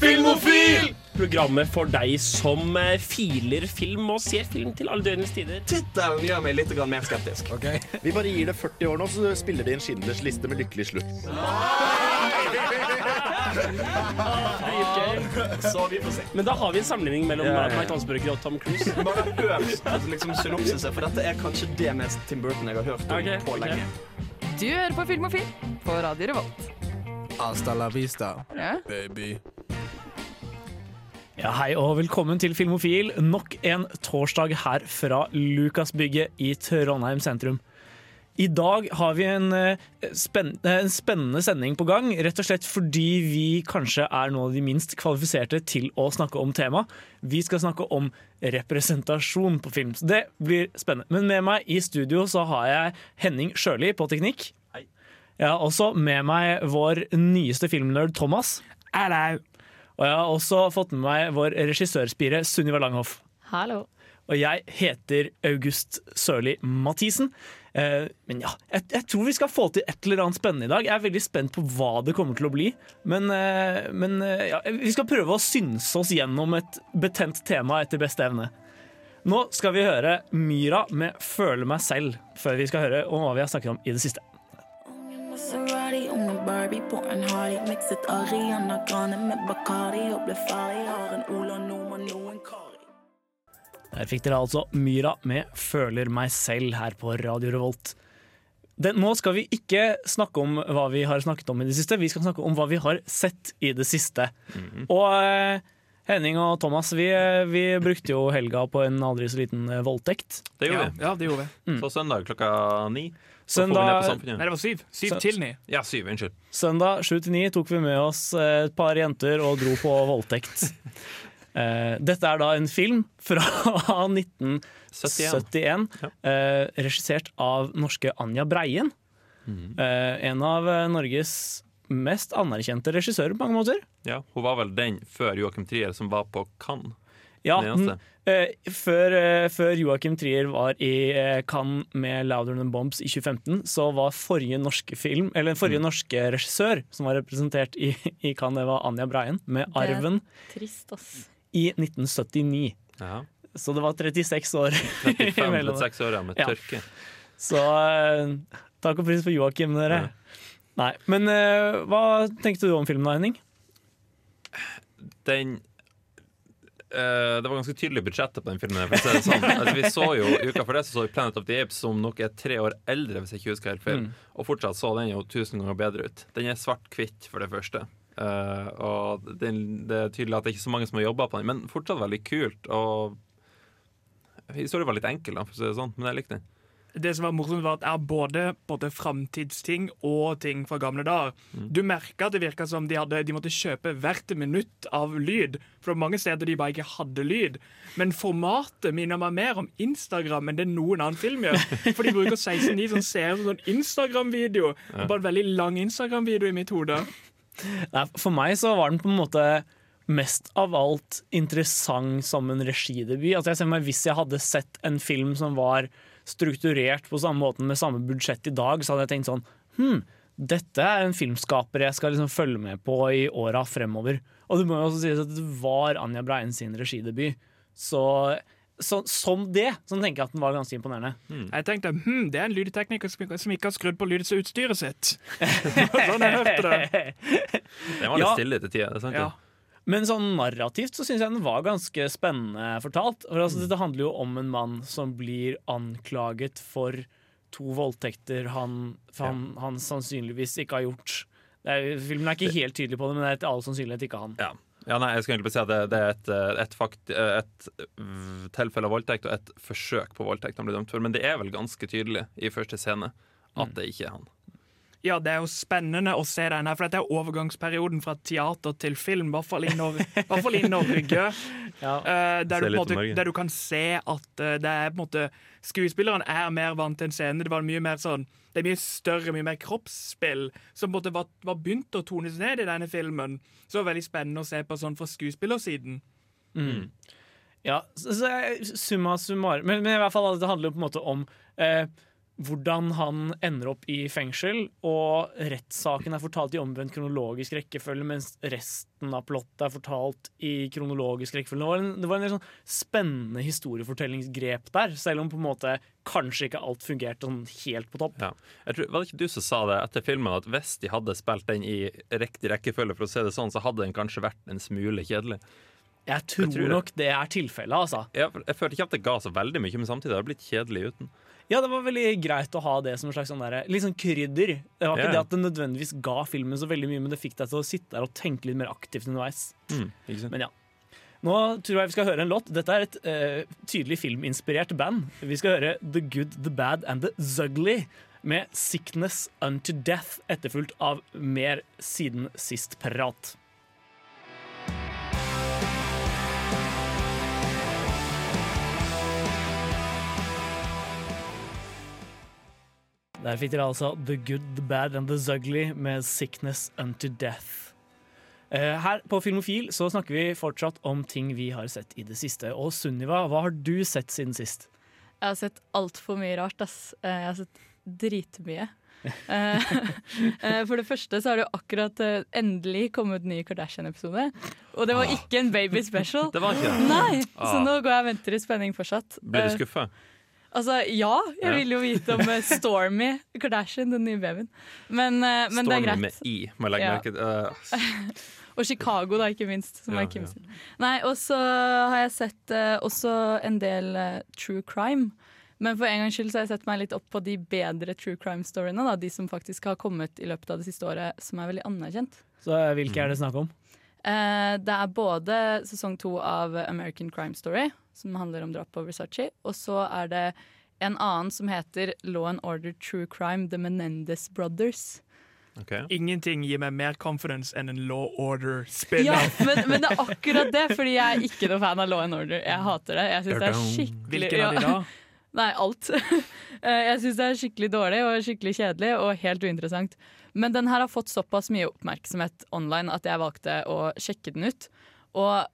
Filmofil! Programmet for deg som eh, filer film og ser film til alle døgnets tider. Tittelen gjør meg litt mer skeptisk. Vi bare gir det 40 år nå, så spiller de inn Schindlers liste med lykkelig slutt. Så vi får se. Men da har vi en sammenligning mellom Ja, ja, ja. Mike Hansburger og Tom Cruise. Bare hør liksom, synopsiset, for dette er kanskje det mest Tim Burton jeg har hørt om okay, på lenge. Okay. Du hører på Filmofil på Radio Revolt. Hasta la vista, Ja? baby. Ja, hei og velkommen til Filmofil. Nok en torsdag her fra Lukasbygget i Trondheim sentrum. I dag har vi en, eh, spenn eh, en spennende sending på gang, rett og slett fordi vi kanskje er noen av de minst kvalifiserte til å snakke om tema. Vi skal snakke om representasjon på film, så det blir spennende. Men med meg i studio så har jeg Henning Sjøli på teknikk. Jeg har også med meg vår nyeste filmnerd Thomas. Og jeg har også fått med meg vår regissørspire Sunniva Langhoff. Hallo. Og jeg heter August Sørli Mathisen. Eh, men ja, jeg, jeg tror vi skal få til et eller annet spennende i dag. Jeg er veldig spent på hva det kommer til å bli. Men, eh, men eh, ja, vi skal prøve å synse oss gjennom et betent tema etter beste evne. Nå skal vi høre Myra med 'Føle meg selv', før vi skal høre om hva vi har snakket om i det siste. Maserati om en Barbie på en Harley. Mikset Ariana Grande med Bacardi Og ble ferdig, har en Ola Nordmann, noen Kari. Der fikk dere altså Myra med 'Føler meg selv' her på Radio Revolt. Det, nå skal vi ikke snakke om hva vi har snakket om i det siste, vi skal snakke om hva vi har sett i det siste. Og eh, Henning og Thomas, vi, vi brukte jo helga på en aldri så liten eh, voldtekt. Det gjorde Ja, ja, det gjorde vi. Mm. Så søndag klokka ni. Så får vi ned på Søndag, Nei, det var syv. Syv Så- til ni. Ja, syv. Unnskyld. søndag sju til ni tok vi med oss eh, et par jenter og dro på voldtekt. uh, dette er da en film fra 1971, 71. Ja. eh, regissert av norske Anja Breien. Mhm. Eh, en av Norges mest anerkjente regissør på mange måter. Ja, hun var vel den før Joachim Trier som var på Cannes. Ja, Den mm, eh, før, eh, før Joachim Trier var i eh, Cannes med 'Louder Than Bombs' i 2015, så var forrige norske film, eller forrige Mm. norske regissør som var representert i, i Cannes, det var Anja Breien med Det- 'Arven' Trist, ass. i 1979. Ja. Så det var 36 år 35-36 år ja, med Ja. tørke. Så eh, takk og pris for Joakim, dere. Nei, men uh, hva tenkte du om filmen, da, Henning? Den uh, det var ganske tydelig budsjettet på den filmen. For det sånn. altså, vi så jo Uka før det så så vi Planet of the Apes, som nok er tre år eldre, hvis jeg ikke husker helt feil. Mm. Og fortsatt så den jo tusen ganger bedre ut. Den er svart-hvitt, for det første. Uh, og det, det er tydelig at det er ikke så mange som har jobba på den, men fortsatt veldig kult. Og historien var litt enkel, da, for å si det sånn, men jeg likte den. Det som var morsomt, var at det er både, både framtidsting og ting fra gamle dager. Mm. Du merka at det virka som de, hadde, de måtte kjøpe hvert minutt av lyd. For det var mange steder de bare ikke hadde lyd. Men formatet minner meg mer om Instagram enn det noen annen film gjør. For de bruker 16.9 som ser ut som sånn Instagram-video. Bare en veldig lang Instagram-video i mitt hode. For meg så var den på en måte mest av alt interessant som en regidebut. Altså jeg ser meg Hvis jeg hadde sett en film som var strukturert på samme måten med samme budsjett i dag, så hadde jeg tenkt sånn Hm, dette er en filmskaper jeg skal liksom følge med på i åra fremover. Og det må jo også sies at det var Anja Breien sin regidebut. Så, så som det, så tenker jeg at den var ganske imponerende. Jeg tenkte hm, det er en lydtekniker som ikke- som ikke har skrudd på lydutstyret sitt. sånn jeg hørte det. Den var litt Ja. stille til tider. det er sant, Ja. Men sånn narrativt så syns jeg den var ganske spennende fortalt. For altså, Det handler jo om en mann som blir anklaget for to voldtekter han, han, han sannsynligvis ikke har gjort. Det er, filmen er ikke helt tydelig på det, men det er til all sannsynlighet ikke han. Ja. ja, nei, jeg skal egentlig si at det, det er et, eh, et, fakt, et øh, tilfelle av voldtekt og et forsøk på voldtekt han ble dømt for. Men det er vel ganske tydelig i første scene at det ikke er han. Ja, det er jo spennende å se den her, for dette er overgangsperioden fra teater til film, i hvert fall i, Nor hvert fall i Norge. Ja. Eh, der, du, måte, der du kan se at eh, det er på en måte Skuespilleren er mer vant til en scene. Det var mye mer sånn Det er mye større, mye mer kroppsspill som på en måte var, var begynt å tones ned i denne filmen. Så det var veldig spennende å se på sånn fra skuespillersiden. Ja, så, så summa summarum men, men i hvert fall det handler jo på en måte om eh, hvordan han ender opp i fengsel, og rettssaken er fortalt i omvendt kronologisk rekkefølge, mens resten av plottet er fortalt i kronologisk rekkefølge. Det var en, det var en sånn spennende historiefortellingsgrep der, selv om på en måte kanskje ikke alt fungerte sånn helt på topp. Ja. Tror, var det ikke du som sa det etter filmen, at hvis de hadde spilt den i riktig rekkefølge, for å si det sånn, så hadde den kanskje vært en smule kjedelig? Jeg tror, Jeg tror nok det er tilfellet, altså. Jeg, jeg følte ikke at det ga så veldig mye, men samtidig har det blitt kjedelig uten. Ja, det var veldig greit å ha det som en slags sånn der, litt sånn krydder. Det var ikke det at det nødvendigvis ga filmen så veldig mye, men det fikk deg til å sitte der og tenke litt mer aktivt underveis. Mm? Men ja. Nå tror jeg vi skal høre en låt. Dette er et uh, tydelig filminspirert band. Vi skal høre The Good, The Bad and The Zugly med Sickness Unto Death, etterfulgt av mer siden sist Der fikk dere altså The Good, The Bad and The Zugly med Sickness Unto Death. Eh, Her på Filmofil så snakker vi fortsatt om ting vi har sett i det siste. Og Sunniva, hva har du sett siden sist? Jeg har sett altfor mye rart, ass. Eh, Jeg har sett dritmye. Eh, For det første så har det jo akkurat endelig kommet ny Kardashian-episode. Og det var ikke en baby special. Det var ikke det. Nei, så Ah. nå går jeg og venter i spenning fortsatt. Ble du skuffa? Altså, ja, jeg Ja. vil jo vite om eh, Stormy Kardashian, den nye babyen. Men, uh, men det er Stormy med I, må jeg legge Ja. merke til. Uh. Og Chicago, da, ikke minst. Som Ja, er Kim ja. sin. Nei, og så har jeg sett uh, også en del true crime. Men for en gangs skyld så har jeg sett meg litt opp på de bedre true crime-storyene. da, De som faktisk har kommet i løpet av det siste året, som er veldig anerkjent. Så Hvilke er det snakk om? Eh, det er både sesong to av American Crime Story, som handler om drap på Versace, og så er det en annen som heter Law and Order True Crime, The Menendez Brothers. Okay. Ingenting gir meg mer confidence enn en Law Order-spin-off. men, men det er akkurat det, fordi jeg er ikke noe fan av Law and Order. Jeg hater det. Jeg synes det er skikkelig Hvilken av de da? Nei, alt. Eh, jeg syns det er skikkelig dårlig og skikkelig kjedelig og helt uinteressant. Men den her har fått såpass mye oppmerksomhet online at jeg valgte å sjekke den ut. Og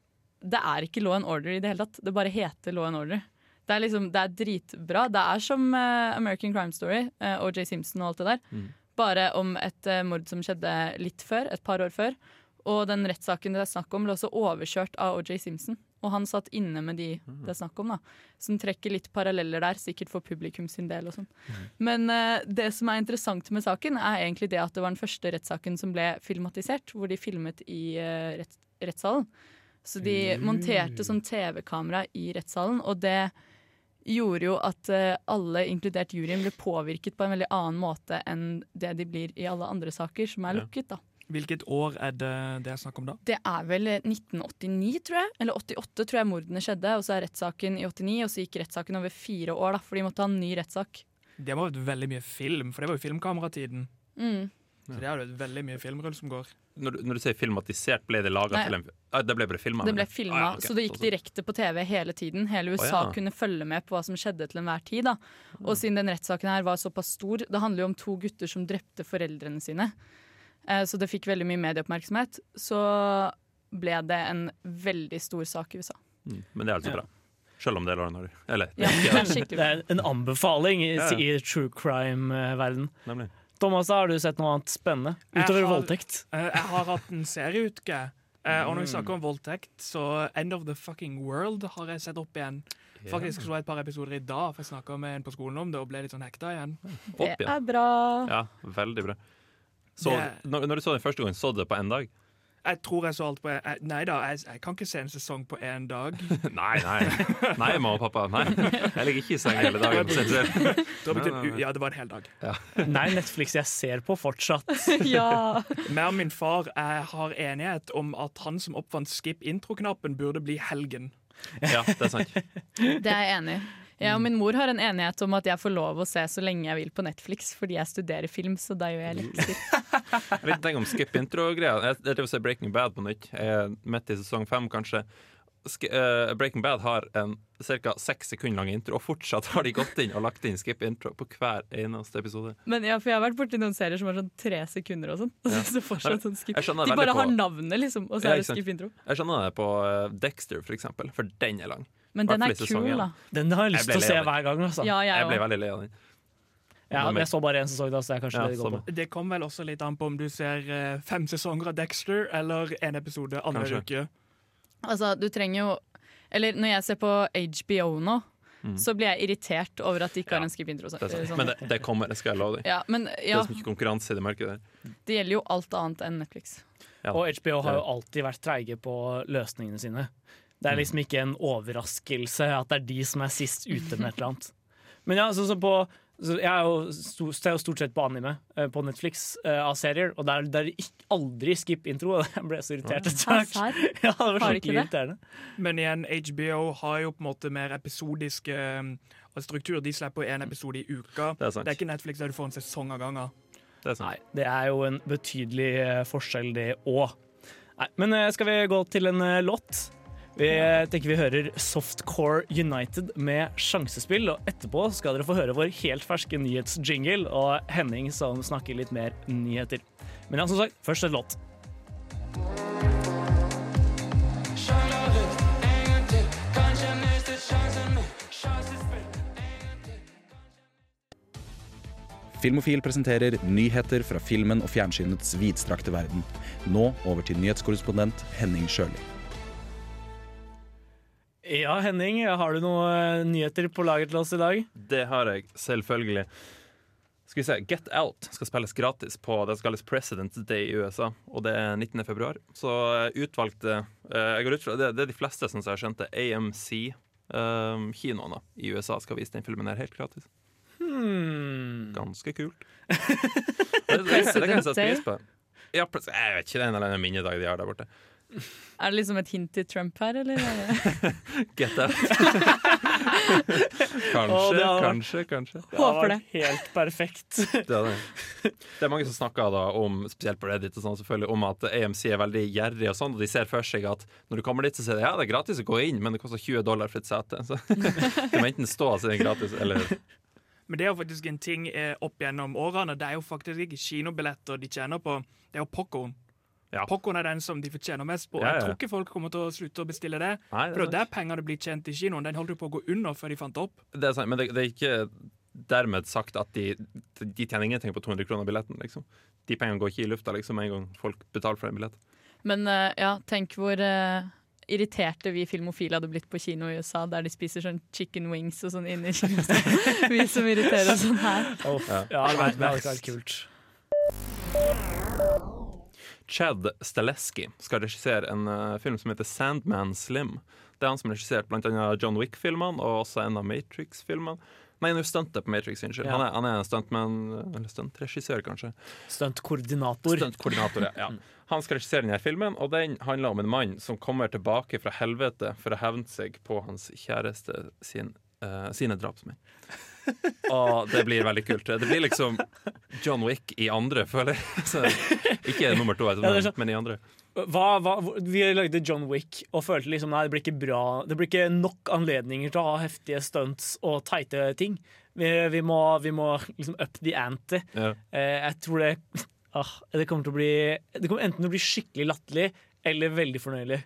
det er ikke Law and Order i det hele tatt. Det bare heter Law and Order. Det er, liksom, det er dritbra. Det er som uh, American Crime Story, uh, OJ Simpson og alt det der. Mm. Bare om et uh, mord som skjedde litt før, et par år før. Og den rettssaken det er snakk om, ble også overkjørt av OJ Simpson. Og han satt inne med de det er snakk om, da. Som trekker litt paralleller der, sikkert for publikum sin del og sånn. Men uh, det som er interessant med saken, er egentlig det at det var den første rettssaken som ble filmatisert, hvor de filmet i uh, rett, rettssalen. Så de monterte sånn TV-kamera i rettssalen, og det gjorde jo at eh, alle, inkludert juryen, ble påvirket på en veldig annen måte enn det de blir i alle andre saker som er lukket. da. Hvilket år er det det er snakk om da? Det er vel 1989, tror jeg. Eller 88 tror jeg mordene skjedde. Og så er rettssaken i 89, og så gikk rettssaken over fire år, da, for de måtte ha en ny rettssak. Det må ha vært veldig mye film, for det var jo filmkameratiden. Mm. Så det er jo veldig mye filmrull som går. Når, du- når du sier filmatisert, ble det laga til en ah, Det ble bare filma? Det ble filma, Ah, ja, okay. så det gikk direkte på TV hele tiden. Hele USA oh, ja. kunne følge med på hva som skjedde til enhver tid. Da. Og siden den rettssaken her var såpass stor Det handler jo om to gutter som drepte foreldrene sine. Eh, Så det fikk veldig mye medieoppmerksomhet. Så ble det en veldig stor sak i USA. Mm, men det er altså Ja. bra. Selv om det er Lauren Harry. Eller Ja, det er Det er en anbefaling i, i true crime-verden. nemlig. Thomas, har du sett noe annet spennende? Jeg Utover har- voldtekt? Eh, jeg har hatt en serieutke. Eh, og når vi Mm. snakker om voldtekt, så End of the Fucking World har jeg sett opp igjen. Faktisk så jeg et par episoder i dag, for jeg snakka med en på skolen om det og ble litt sånn hekta igjen. Det Opp igjen. er bra. Ja, veldig bra. Så, Det- når, når du så den første gangen, så du det på én dag? Jeg tror jeg så alt på jeg, Nei da, jeg, jeg kan ikke se en sesong på én dag. Nei, nei. Nei, mamma og pappa. Nei. Jeg ligger ikke i seng hele dagen. nei. Ja, det var en hel dag. Nei, Netflix jeg ser på fortsatt. ja. Meg og min far jeg har enighet om at han som oppfant skip intro-knappen, burde bli helgen. Ja, det er sant. Det er jeg enig i. Jeg og min mor har en enighet om at jeg får lov å se så lenge jeg vil på Netflix, fordi jeg studerer film, så da gjør jeg lekser. Jeg vet ikke om skip intro-greia. Jeg, driver og ser Breaking Bad på nytt. Midt i sesong fem, kanskje. Sk eh, Breaking Bad har en ca. seks sekunder lang intro, og fortsatt har de gått inn og lagt inn skip intro på hver eneste episode. Men ja, for jeg har vært borti noen serier som har sånn tre sekunder og sånn. Ja. så fortsatt sånn skip. De bare på- har navnet, liksom, og så Ja, er det skip intro. Jeg skjønner det på eh, Dexter, for eksempel, for den er lang. Men den er kul, én. da. Den har jeg lyst til å se hver gang. Altså. Ja, Jeg jeg ble veldig lei av den. Ja, jeg så bare én sesong, da, så er kanskje Ja, det går på. Det kommer vel også litt an på om du ser eh, fem sesonger av Dexter eller én episode annenhver Kanskje. uke. Altså, du trenger jo Eller når jeg ser på HBO nå, så blir jeg irritert over at de ikke har en skip-intro. Det er. Sånn. Men det, det kommer, det skal jeg love deg. ja, men Det er så mye konkurranse i det markedet der. det gjelder jo alt annet enn Netflix. Ja. Og HBO har jo alltid vært treige på løsningene sine. Det er Mm. liksom ikke en overraskelse at det er de som er sist ute med et eller annet. Men ja, sånn som på så Jeg er jo, ser jo stort sett på anime eh, på Netflix uh, av serier, og der der er ikke, aldri skip-intro. Jeg ble så irritert etter hvert. Ja, det var skikkelig irriterende. Men igjen, HBO har jo på en måte mer episodiske uh, struktur. De slipper én episode i uka. Det er sant. Det er ikke Netflix der du får en sesong av gangen. Det er sant. Nei, det er jo en betydelig eh, forskjell, det òg. Men uh, skal vi gå til en eh, låt? Vi tenker vi hører Softcore United med sjansespill, og etterpå skal dere få høre vår helt ferske nyhetsjingle og Henning som snakker litt mer nyheter. Men ja, som sagt, først et låt. Filmofil presenterer nyheter fra filmen og fjernsynets vidstrakte verden. Nå over til nyhetskorrespondent Henning Sjøli. Ja, Henning, har du noen eh, nyheter på lager til oss i dag? Det har jeg, selvfølgelig. Skal vi se, Get Out skal spilles gratis på det som kalles President's Day i USA. Og det er 19. februar. Så eh, utvalgte eh, Jeg går ut fra det, det er de fleste som jeg skjønte, AMC-kinoene i USA skal vise den filmen her helt gratis. Hmm. Ganske kult. Det, det, det, det kan jeg sette pris på. Ja, jeg vet ikke, det er en eller annen minnedag de har der borte. Er det liksom et hint til Trump her, eller? Get Out. Kanskje, oh, kanskje, kanskje. Det Håper det. helt perfekt. Det er, det. det er mange som snakker da om, spesielt på Reddit, og sånn, selvfølgelig, om at AMC er veldig gjerrig, og sånn, og de ser for seg at når du kommer dit, så sier de ja, det er gratis å gå inn, men det koster 20 dollar for et sete. Så du må enten stå og si det er gratis, eller Men det er jo faktisk en ting eh, opp gjennom årene. Det er jo faktisk ikke kinobilletter de tjener på, det er jo popkorn. Ja. Popcorn er den som de fortjener mest på. Ja, ja. Jeg tror ikke folk kommer til å slutte å bestille det. Nei, For det det er penger der pengene blir tjent i kinoen. Den holdt jo på å gå under før de fant opp. det er sant, men det, det er ikke dermed sagt at de, de tjener ingenting på 200 kroner billetten, liksom. De pengene går ikke i lufta liksom, en gang folk betaler for en billett. Men uh, ja, tenk hvor uh irriterte vi filmofile hadde blitt på kino i USA, der de spiser sånn chicken wings og sånn inni kinoen. vi som irriterer oss sånn her. Oh, Ja. ja, det hadde vært kult. Chad Staleski skal regissere en uh, film som heter Sandman Slim. Det er han som har regissert blant annet John Wick-filmene og også en av Matrix-filmene. Nei, nå stuntet på Matrix, unnskyld. Ja. Han, er, han er en stuntman, eller stuntregissør, kanskje. Stuntkoordinator. Stuntkoordinator, ja. ja. Han skal regissere denne filmen, og den handler om en mann som kommer tilbake fra helvete for å hevne seg på hans kjæreste sin, uh, sine drapsmenn. Og det blir veldig kult. Det blir liksom John Wick i andre, føler jeg. Så, ikke nummer to, Ja, men, ja, men i andre. Hva, hva, vi lagde John Wick og følte liksom nei, det blir ikke bra Det blir ikke nok anledninger til å ha heftige stunts og teite ting. Vi, vi, må, vi må liksom up the ante. Ja. Eh, jeg tror det ah, Det kommer til å bli Det kommer enten til å bli skikkelig latterlig eller veldig fornøyelig.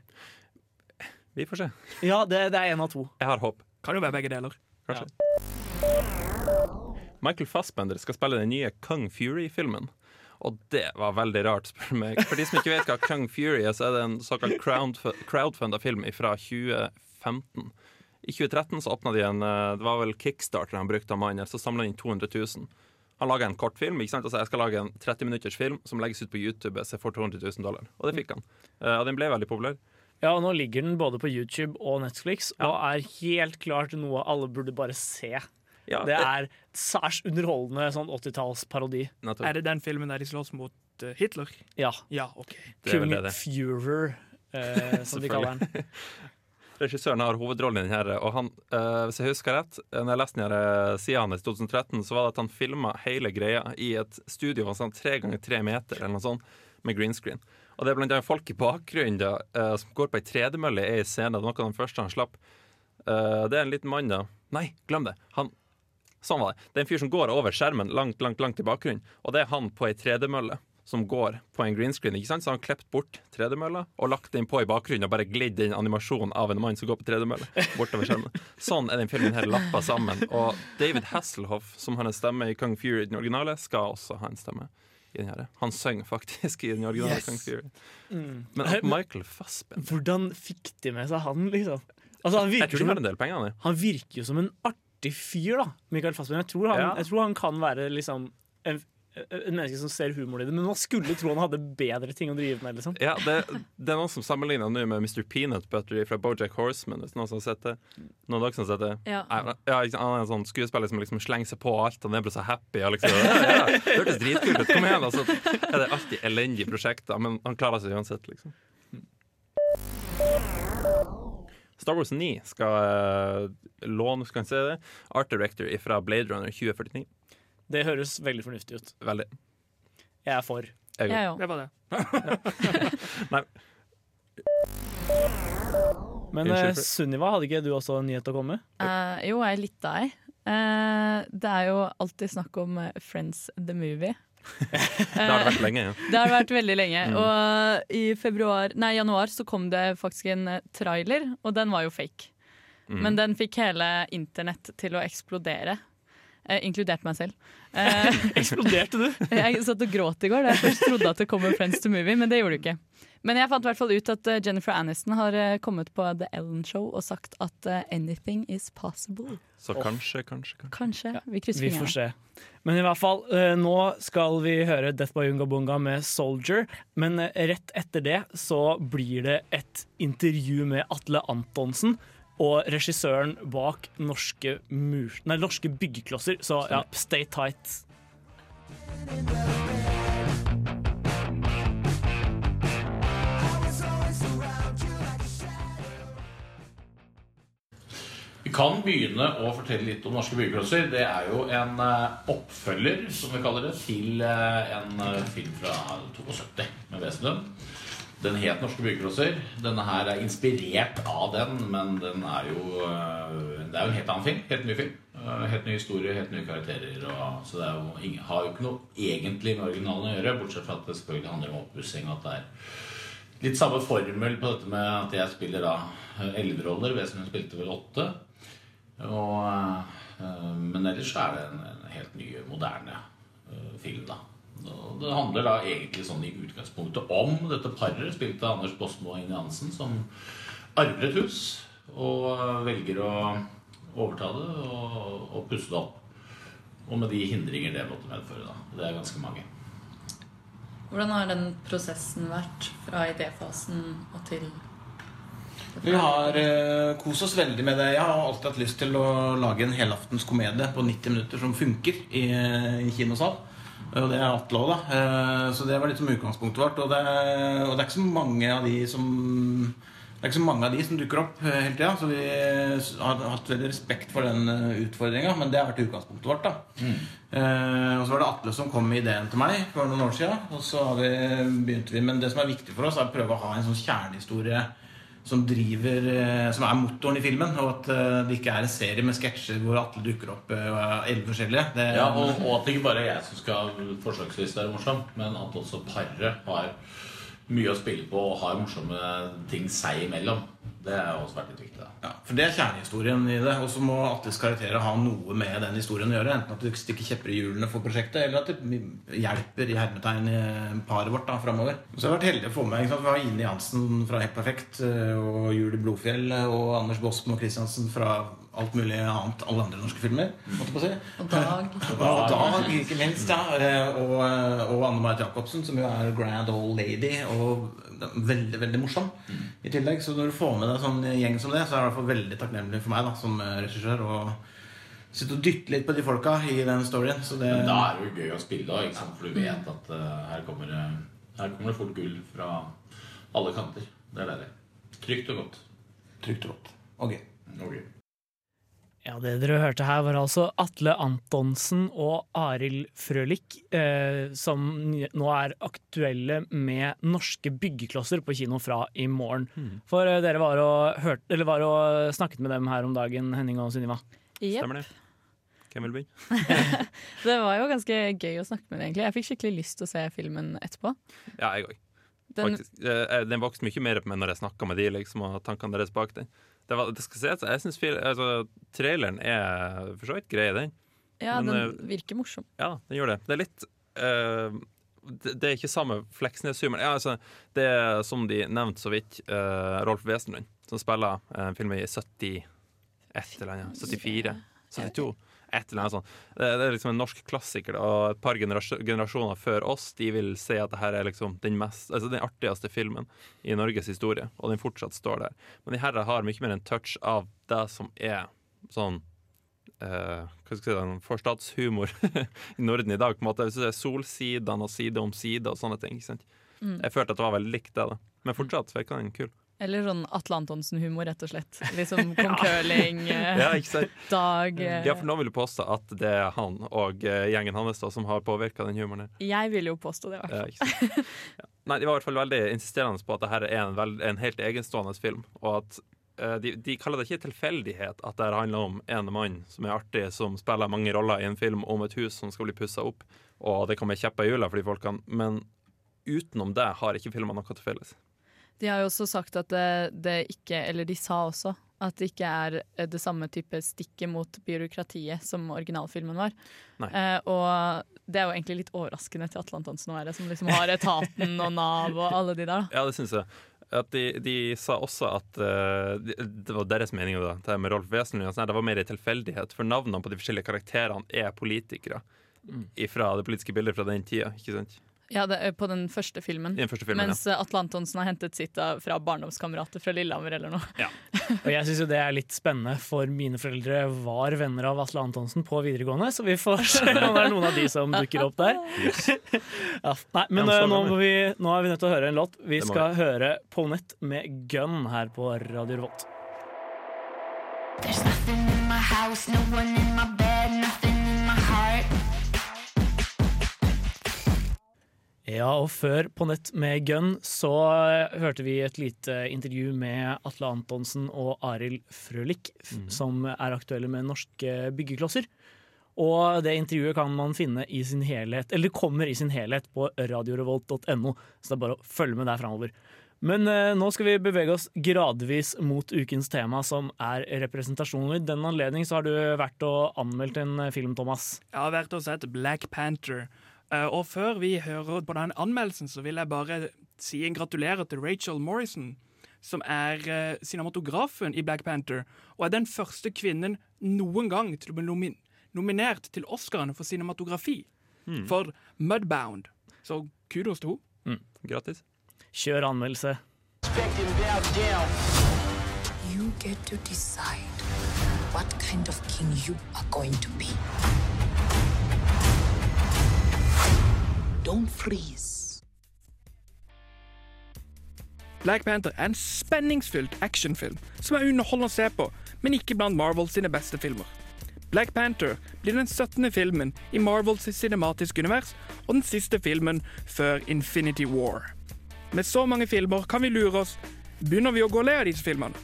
Vi får se. Ja, det, det er én av to. Jeg har håp. Kan jo være begge deler. Kanskje. Michael Fassbender skal spille den nye Kung Fury-filmen. Og det var veldig rart, spør du meg. For de som ikke vet hva Kung Fury er, så er det en såkalt crowdf- crowdfunda film fra 2015. I 2013 så åpna de en eh, Det var vel Kickstarter han brukte av mannen, så samla inn 200 000. Han laga en kortfilm. ikke sant? Altså, jeg skal lage en 30 minutters film som legges ut på YouTube så jeg får 200 000 dollar. Og det fikk han. Eh, Og den ble veldig populær. Ja, og Nå ligger den både på YouTube og Netflix og er helt klart noe alle burde bare se. Ja, Det er særs underholdende sånn 80-tallsparodi. Er det den filmen der de slåss mot uh, Hitler? Ja. Ja, OK. Det er vel Kung. Führer, eh, som de kaller den. Regissøren har hovedrollen i den her, og han, eh, hvis jeg husker rett, eh, når jeg leste den her eh, sida hans i 2013, så var det at han filma hele greia i et studio av sånn tre ganger tre meter, eller noe sånt, med green screen. Og det er blant annet folk i bakgrunnen da, eh, som går på ei tredemølle i ei scene. Det var noe av den første han slapp. Uh, det er en liten mann, da. Nei, glem det. Han Sånn var det. Det er en fyr som går over skjermen langt, langt, langt i bakgrunnen, og det er han på ei tredemølle. som går på en green screen. Ikke sant? Så han har klept bort tredemølla og lagt den på i bakgrunnen og bare glidd inn animasjonen av en mann som går på tredemølle bortover skjermen. Sånn er den filmen her lappa sammen. Og David Hasselhoff, som har en stemme i Kung Fury i den originale, skal også ha en stemme. I den her. Han synger faktisk i den originale Yes. Kung Fury. Mm. Men at Michael Fassbender Hvordan fikk de med seg han, liksom? Altså, han, Jeg tror de har en, del penger, han. han virker jo som en artig fyr, da. Michael Fassbender. Jeg tror han, Ja. jeg tror han kan være liksom en, en menneske som ser humor i det, men man skulle tro han hadde bedre ting å drive med. liksom Ja, det, det er noen som sammenligner nå med Mr. Peanut Buttery fra Bojack Horseman. Hvis noen som har sett det. Noen av dere som har sett det? Ja. Ja, han er en sånn skuespiller som liksom slenger seg på alt. Han er bare så happy. Og liksom, ja, ja, det hørtes dritkult ut. Kom igjen. Altså, er alltid elendige prosjekter, men han klarer seg uansett, liksom. Star Wars 9 skal uh, låne skal se det, Art Director fra Blade Runner 2049. Det høres veldig fornuftig ut. Veldig. Jeg er for. Jeg, òg. Det var det. Nei, Men eh, Sunniva, hadde ikke du også en nyhet å komme med? Uh, jo, jeg er litt av ei. Uh, det er jo alltid snakk om eh, Friends the Movie. det har det vært lenge. Ja. Det har vært veldig lenge. Mm. Og i februar, nei, januar så kom det faktisk en eh, trailer, og den var jo fake. Mm. Men den fikk hele internett til å eksplodere. Eh, inkludert meg selv. Eh, Eksploderte du? jeg satt og gråt i går da jeg først trodde at det kom en Friends to Movie, men det gjorde det ikke. Men jeg fant i hvert fall ut at eh, Jennifer Aniston har eh, kommet på The Ellen Show og sagt at eh, anything is possible. Så kanskje, kanskje, kanskje. Kanskje. Vi krysser Vi får se. Men i hvert fall, nå skal vi høre Death by Unga Bunga med Soldier. Men rett etter det så blir det et intervju med Atle Antonsen. Og regissøren bak norske, mur nei, norske byggeklosser. Så ja, stay tight. Vi kan begynne å fortelle litt om Norske byggeklosser. Det er jo en eh, oppfølger, som vi kaller det, til eh, en eh, film fra 72 med Wesenlund. Den het Norske byggeklosser. Denne her er inspirert av den, men den er jo eh, Det er jo en helt annen film. Helt ny film. Eh, Helt ny historie, helt nye karakterer. Og, så det jo ingen, har jo ikke noe egentlig med originalen å gjøre, bortsett fra at det selvfølgelig handler om oppussing. At det er litt samme formel på dette med at jeg spiller da eh, elleve roller. Wesenlund spilte vel åtte. Men ellers er det en, en helt ny, moderne film, da. Og det handler da egentlig sånn i utgangspunktet om dette paret, spilt av Anders Bosmo og Ine Hansen, som arver et hus og eh, velger å overta det og, og pusse det opp. Og med de hindringer det måtte medføre, da. Det er ganske mange. Hvordan har den prosessen vært fra idéfasen og til Vi har uh, kost oss veldig med det. Jeg har alltid hatt lyst til å lage en helaftens komedie på 90 minutter som funker i, i kinosal. Og det er Atle òg, da. Eh, så det var litt som utgangspunktet vårt. Og det, og det er ikke så mange av de som det er ikke så mange av de som dukker opp eh, hele tida, så vi har hatt veldig respekt for den utfordringa. Men det har vært utgangspunktet vårt. da Eh, og så var det Atle som kom med ideen til meg for noen år siden. Og så vi, begynte vi, Men det som er viktig for oss, er å prøve å ha en sånn kjernehistorie som driver eh, Som er motoren i filmen. Og at eh, det ikke er en serie med sketsjer hvor Atle dukker opp eh, elleve forskjellige. Det, Ja, og, og at det ikke bare er jeg som skal forsøksvis være morsom, men at også paret har mye å spille på og har morsomme ting seg imellom. Det er også vært litt viktig. da for Det er kjernehistorien i det. Og så må Atles karakterer ha noe med den historien å gjøre. Enten at du stikker kjepper i hjulene for prosjektet, eller at det hjelper i hermetegn i paret vårt da, framover. Så jeg har vært heldig å få med? Vi har Ine Jansen fra Helt Perfekt eh, og Julie Blodfjell og Anders Bosmo Christiansen fra alt mulig annet. Alle andre norske filmer. måtte på å si. Og Dag. Og Dag, ikke minst. ja eh, Og, og Anne Marit Jacobsen, som jo er grand old lady og veldig veldig morsom i tillegg. Så når du får med deg sånn gjeng som det, så er det i hvert fall veldig takknemlig for meg da som eh, regissør å sitte og dytte litt på de folka i den storyen. Så det Men da er det jo gøy å spille òg, for du vet at uh, her, kommer, det- her kommer det fort gull fra alle kanter. Det er deilig. Trygt og godt. trygt og godt. Og gøy. Ja, Det dere hørte her, var altså Atle Antonsen og Arild Frølich, eh, som nå er aktuelle med norske byggeklosser på kino fra i morgen. For eh, dere var og, hørt, eller var og snakket med dem her om dagen, Henning og Sunniva. Yep. Stemmer det? Hvem vil begynne? Det var jo ganske gøy å snakke med deg, egentlig. Jeg fikk skikkelig lyst til å se filmen etterpå. Ja, jeg òg. Den, Eh, Den vokste mye mer på meg når jeg snakka med de liksom, og tankene deres bak den. Det, var, det skal se, jeg synes altså, Traileren er for så vidt grei, den. ja, men, den eh, virker morsom. Ja, den gjør det. Det er litt uh, det, det er ikke samme Fleksnes-humoren. Ja, altså, det er som de nevnte så vidt, uh, Rolf Wesenlund, som spiller en film i 71 eller annet. 74? 72? Et eller annet sånt. Det, det er liksom en norsk klassiker, og et par generas generasjoner før oss De vil si at det her er liksom den, mest, altså den artigste filmen i Norges historie, og den fortsatt står der. Men de her har mye mer en touch av det som er sånn Uh, hva skal jeg si, den forstatshumor i Norden i dag. på en måte Hvis du ser Solsidene og Side om side og sånne ting. Ikke? Mm. Jeg følte at det var veldig likt det. da Men fortsatt virka den kul. Eller sånn Atle Antonsen-humor, rett og slett. Liksom kong curling, eh, Ja, sant? Dag eh. Ja, for nå vil du påstå at det er han og eh, gjengen hans da, som har påvirka den humoren. Jeg vil jo påstå det, i hvert fall. Ja. Nei, de var i hvert fall veldig insisterende på at dette er en, veld, en helt egenstående film. Og at uh, de, de kaller det ikke tilfeldighet at det handler om en mann som er artig, som spiller mange roller i en film om et hus som skal bli pussa opp, og det kommer kjepper i hjula for de folkene. Men utenom det har ikke filmene noe til felles. De har jo også sagt at det, det ikke Eller de sa også at det ikke er eh, det samme type stikket mot byråkratiet som originalfilmen var. Eh, og det er jo egentlig litt overraskende til Atle Antonsen å være, som liksom har etaten og Nav og alle de der. da. Ja, det syns jeg. At de, de sa også at uh, de- det var deres mening, da, det med Rolf Wesenlund. sånn Det var mer en tilfeldighet, for navnene på de forskjellige karakterene er politikere. Fra det politiske bildet fra den tida. ikke sant? Ja, det er på den første filmen. Den første filmen, Mens ja. Atle Antonsen har hentet sitt fra barndomskamerater fra Lillehammer eller noe. Og jeg syns jo det er litt spennende, for mine foreldre var venner av Atle Antonsen på videregående, så vi får se om det er noen av de som dukker opp der. Ja, nei, men Ja, eh, nå, er må vi, nå er vi nødt til å høre en låt. Vi skal vi. høre Polnett med Gun her på Radio Revolt. There's nothing in my house, no one in my bed, nothing Ja, og før På nett med Gunn så eh, hørte vi et lite intervju med Atle Antonsen og Arild Frølich, f- Mhm. som er aktuelle med norske byggeklosser. Og det intervjuet kan man finne i sin helhet, eller kommer i sin helhet på radiorevolt.no, så det er bare å følge med der framover. Men eh, nå skal vi bevege oss gradvis mot ukens tema, som er representasjon. I den anledning så har du vært og anmeldt en film, Thomas. Jeg har vært og sett Black Panther. Eh, og før vi hører på den anmeldelsen, så vil jeg bare si en gratulerer til Rachel Morrison, som er eh, cinematografen i Black Panther, og er den første kvinnen noen gang til å bli nomin nominert til Oscarene for cinematografi Mm. for Mudbound. Så kudos til henne. Grattis. Kjør anmeldelse. You get to decide what kind of king you are going to be. Don't freeze. Black Panther er en spenningsfylt actionfilm som er underholdende å se på, men ikke blant Marvel sine beste filmer. Black Panther blir den 17. filmen i Marvels cinematiske univers og den siste filmen før Infinity War. Med så mange filmer kan vi lure oss begynner vi å gå lei av disse filmene.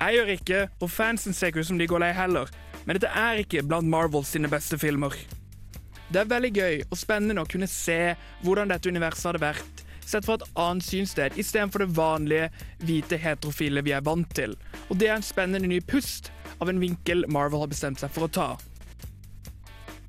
Jeg gjør ikke, og fansen ser ikke ut som de går lei heller, men dette er ikke blant Marvels sine beste filmer. Det er veldig gøy og spennende å kunne se hvordan dette universet hadde vært sett fra et annet synssted istedenfor det vanlige hvite heterofile vi er vant til. Og det er en spennende ny pust av en vinkel Marvel har bestemt seg for å ta.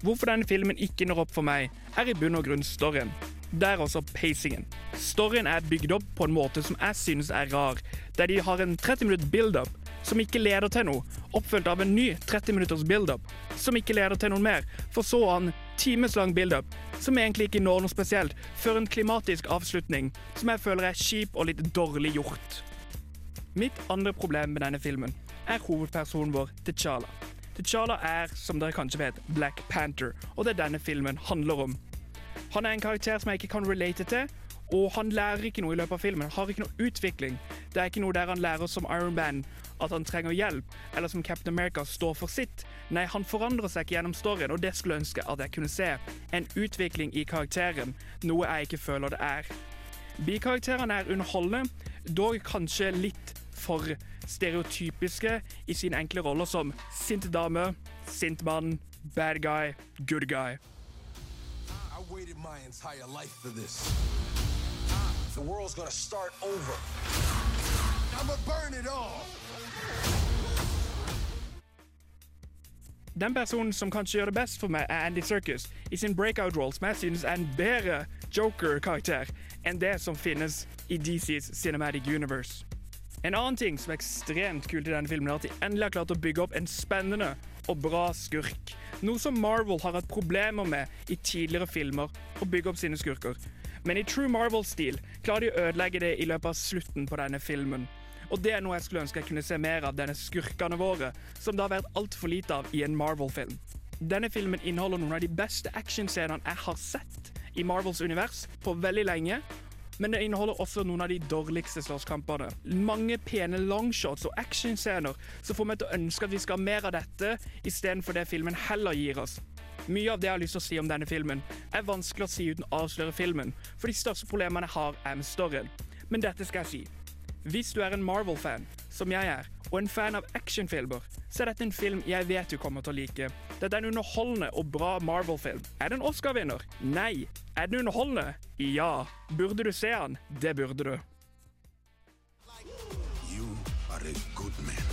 Hvorfor denne filmen ikke når opp for meg, er i bunn og grunn storyen. Det er også pacingen. Storyen er bygd opp på en måte som jeg synes er rar, der de har en 30 minutt build-up som ikke leder til noe, oppfølgt av en ny 30 minutters build-up som ikke leder til noe mer, for så en timeslang build-up som egentlig ikke når noe spesielt, før en klimatisk avslutning som jeg føler er kjip og litt dårlig gjort. Mitt andre problem med denne filmen er hovedpersonen vår, T'Challa. T'Challa er, som dere kanskje vet, Black Panther, og det er denne filmen handler om. Han er en karakter som jeg ikke kan relate til, og han lærer ikke noe i løpet av filmen. Har ikke noe utvikling. Det er ikke noe der han lærer som Iron Man at han trenger hjelp, eller som Captain America står for sitt. Nei, han forandrer seg ikke gjennom storyen, og det skulle jeg ønske at jeg kunne se. En utvikling i karakteren, noe jeg ikke føler det er. Bikarakterene er underholdende, dog kanskje litt for stereotypiske i sine enkle roller som sint dame, Sint mann, bad guy, good guy. I waited my entire life for this. The world's gonna start over. I'ma burn it all. Den personen som kanskje gjør det best for meg, er Andy Serkis i sin breakout role, som jeg synes er en bedre Joker-karakter enn det som finnes i DCs Cinematic Universe. En annen ting som er ekstremt kult i denne filmen, er at de endelig har klart å bygge opp en spennende og bra skurk. Noe som Marvel har hatt problemer med i tidligere filmer, å bygge opp sine skurker. Men i true Marvel-stil klarer de å ødelegge det i løpet av slutten på denne filmen. Og det er noe jeg skulle ønske jeg kunne se mer av denne skurkene våre, som det har vært altfor lite av i en Marvel-film. Denne filmen inneholder noen av de beste actionscenene jeg har sett i Marvels univers på veldig lenge. Men det inneholder også noen av de dårligste slåsskampene. Mange pene longshots og actionscener som får meg til å ønske at vi skal ha mer av dette, istedenfor det filmen heller gir oss. Mye av det jeg har lyst til å si om denne filmen, er vanskelig å si uten å avsløre filmen, for de største problemene jeg har, er med storyen. Men dette skal jeg si. Hvis du er en Marvel-fan, som jeg er, og en fan av actionfilmer, så er dette en film jeg vet du kommer til å like. Dette er en underholdende og bra Marvel-film. Er det en Oscar-vinner? Nei. Er den underholdende? Ja. Burde du se den? Det burde du. You are a good man.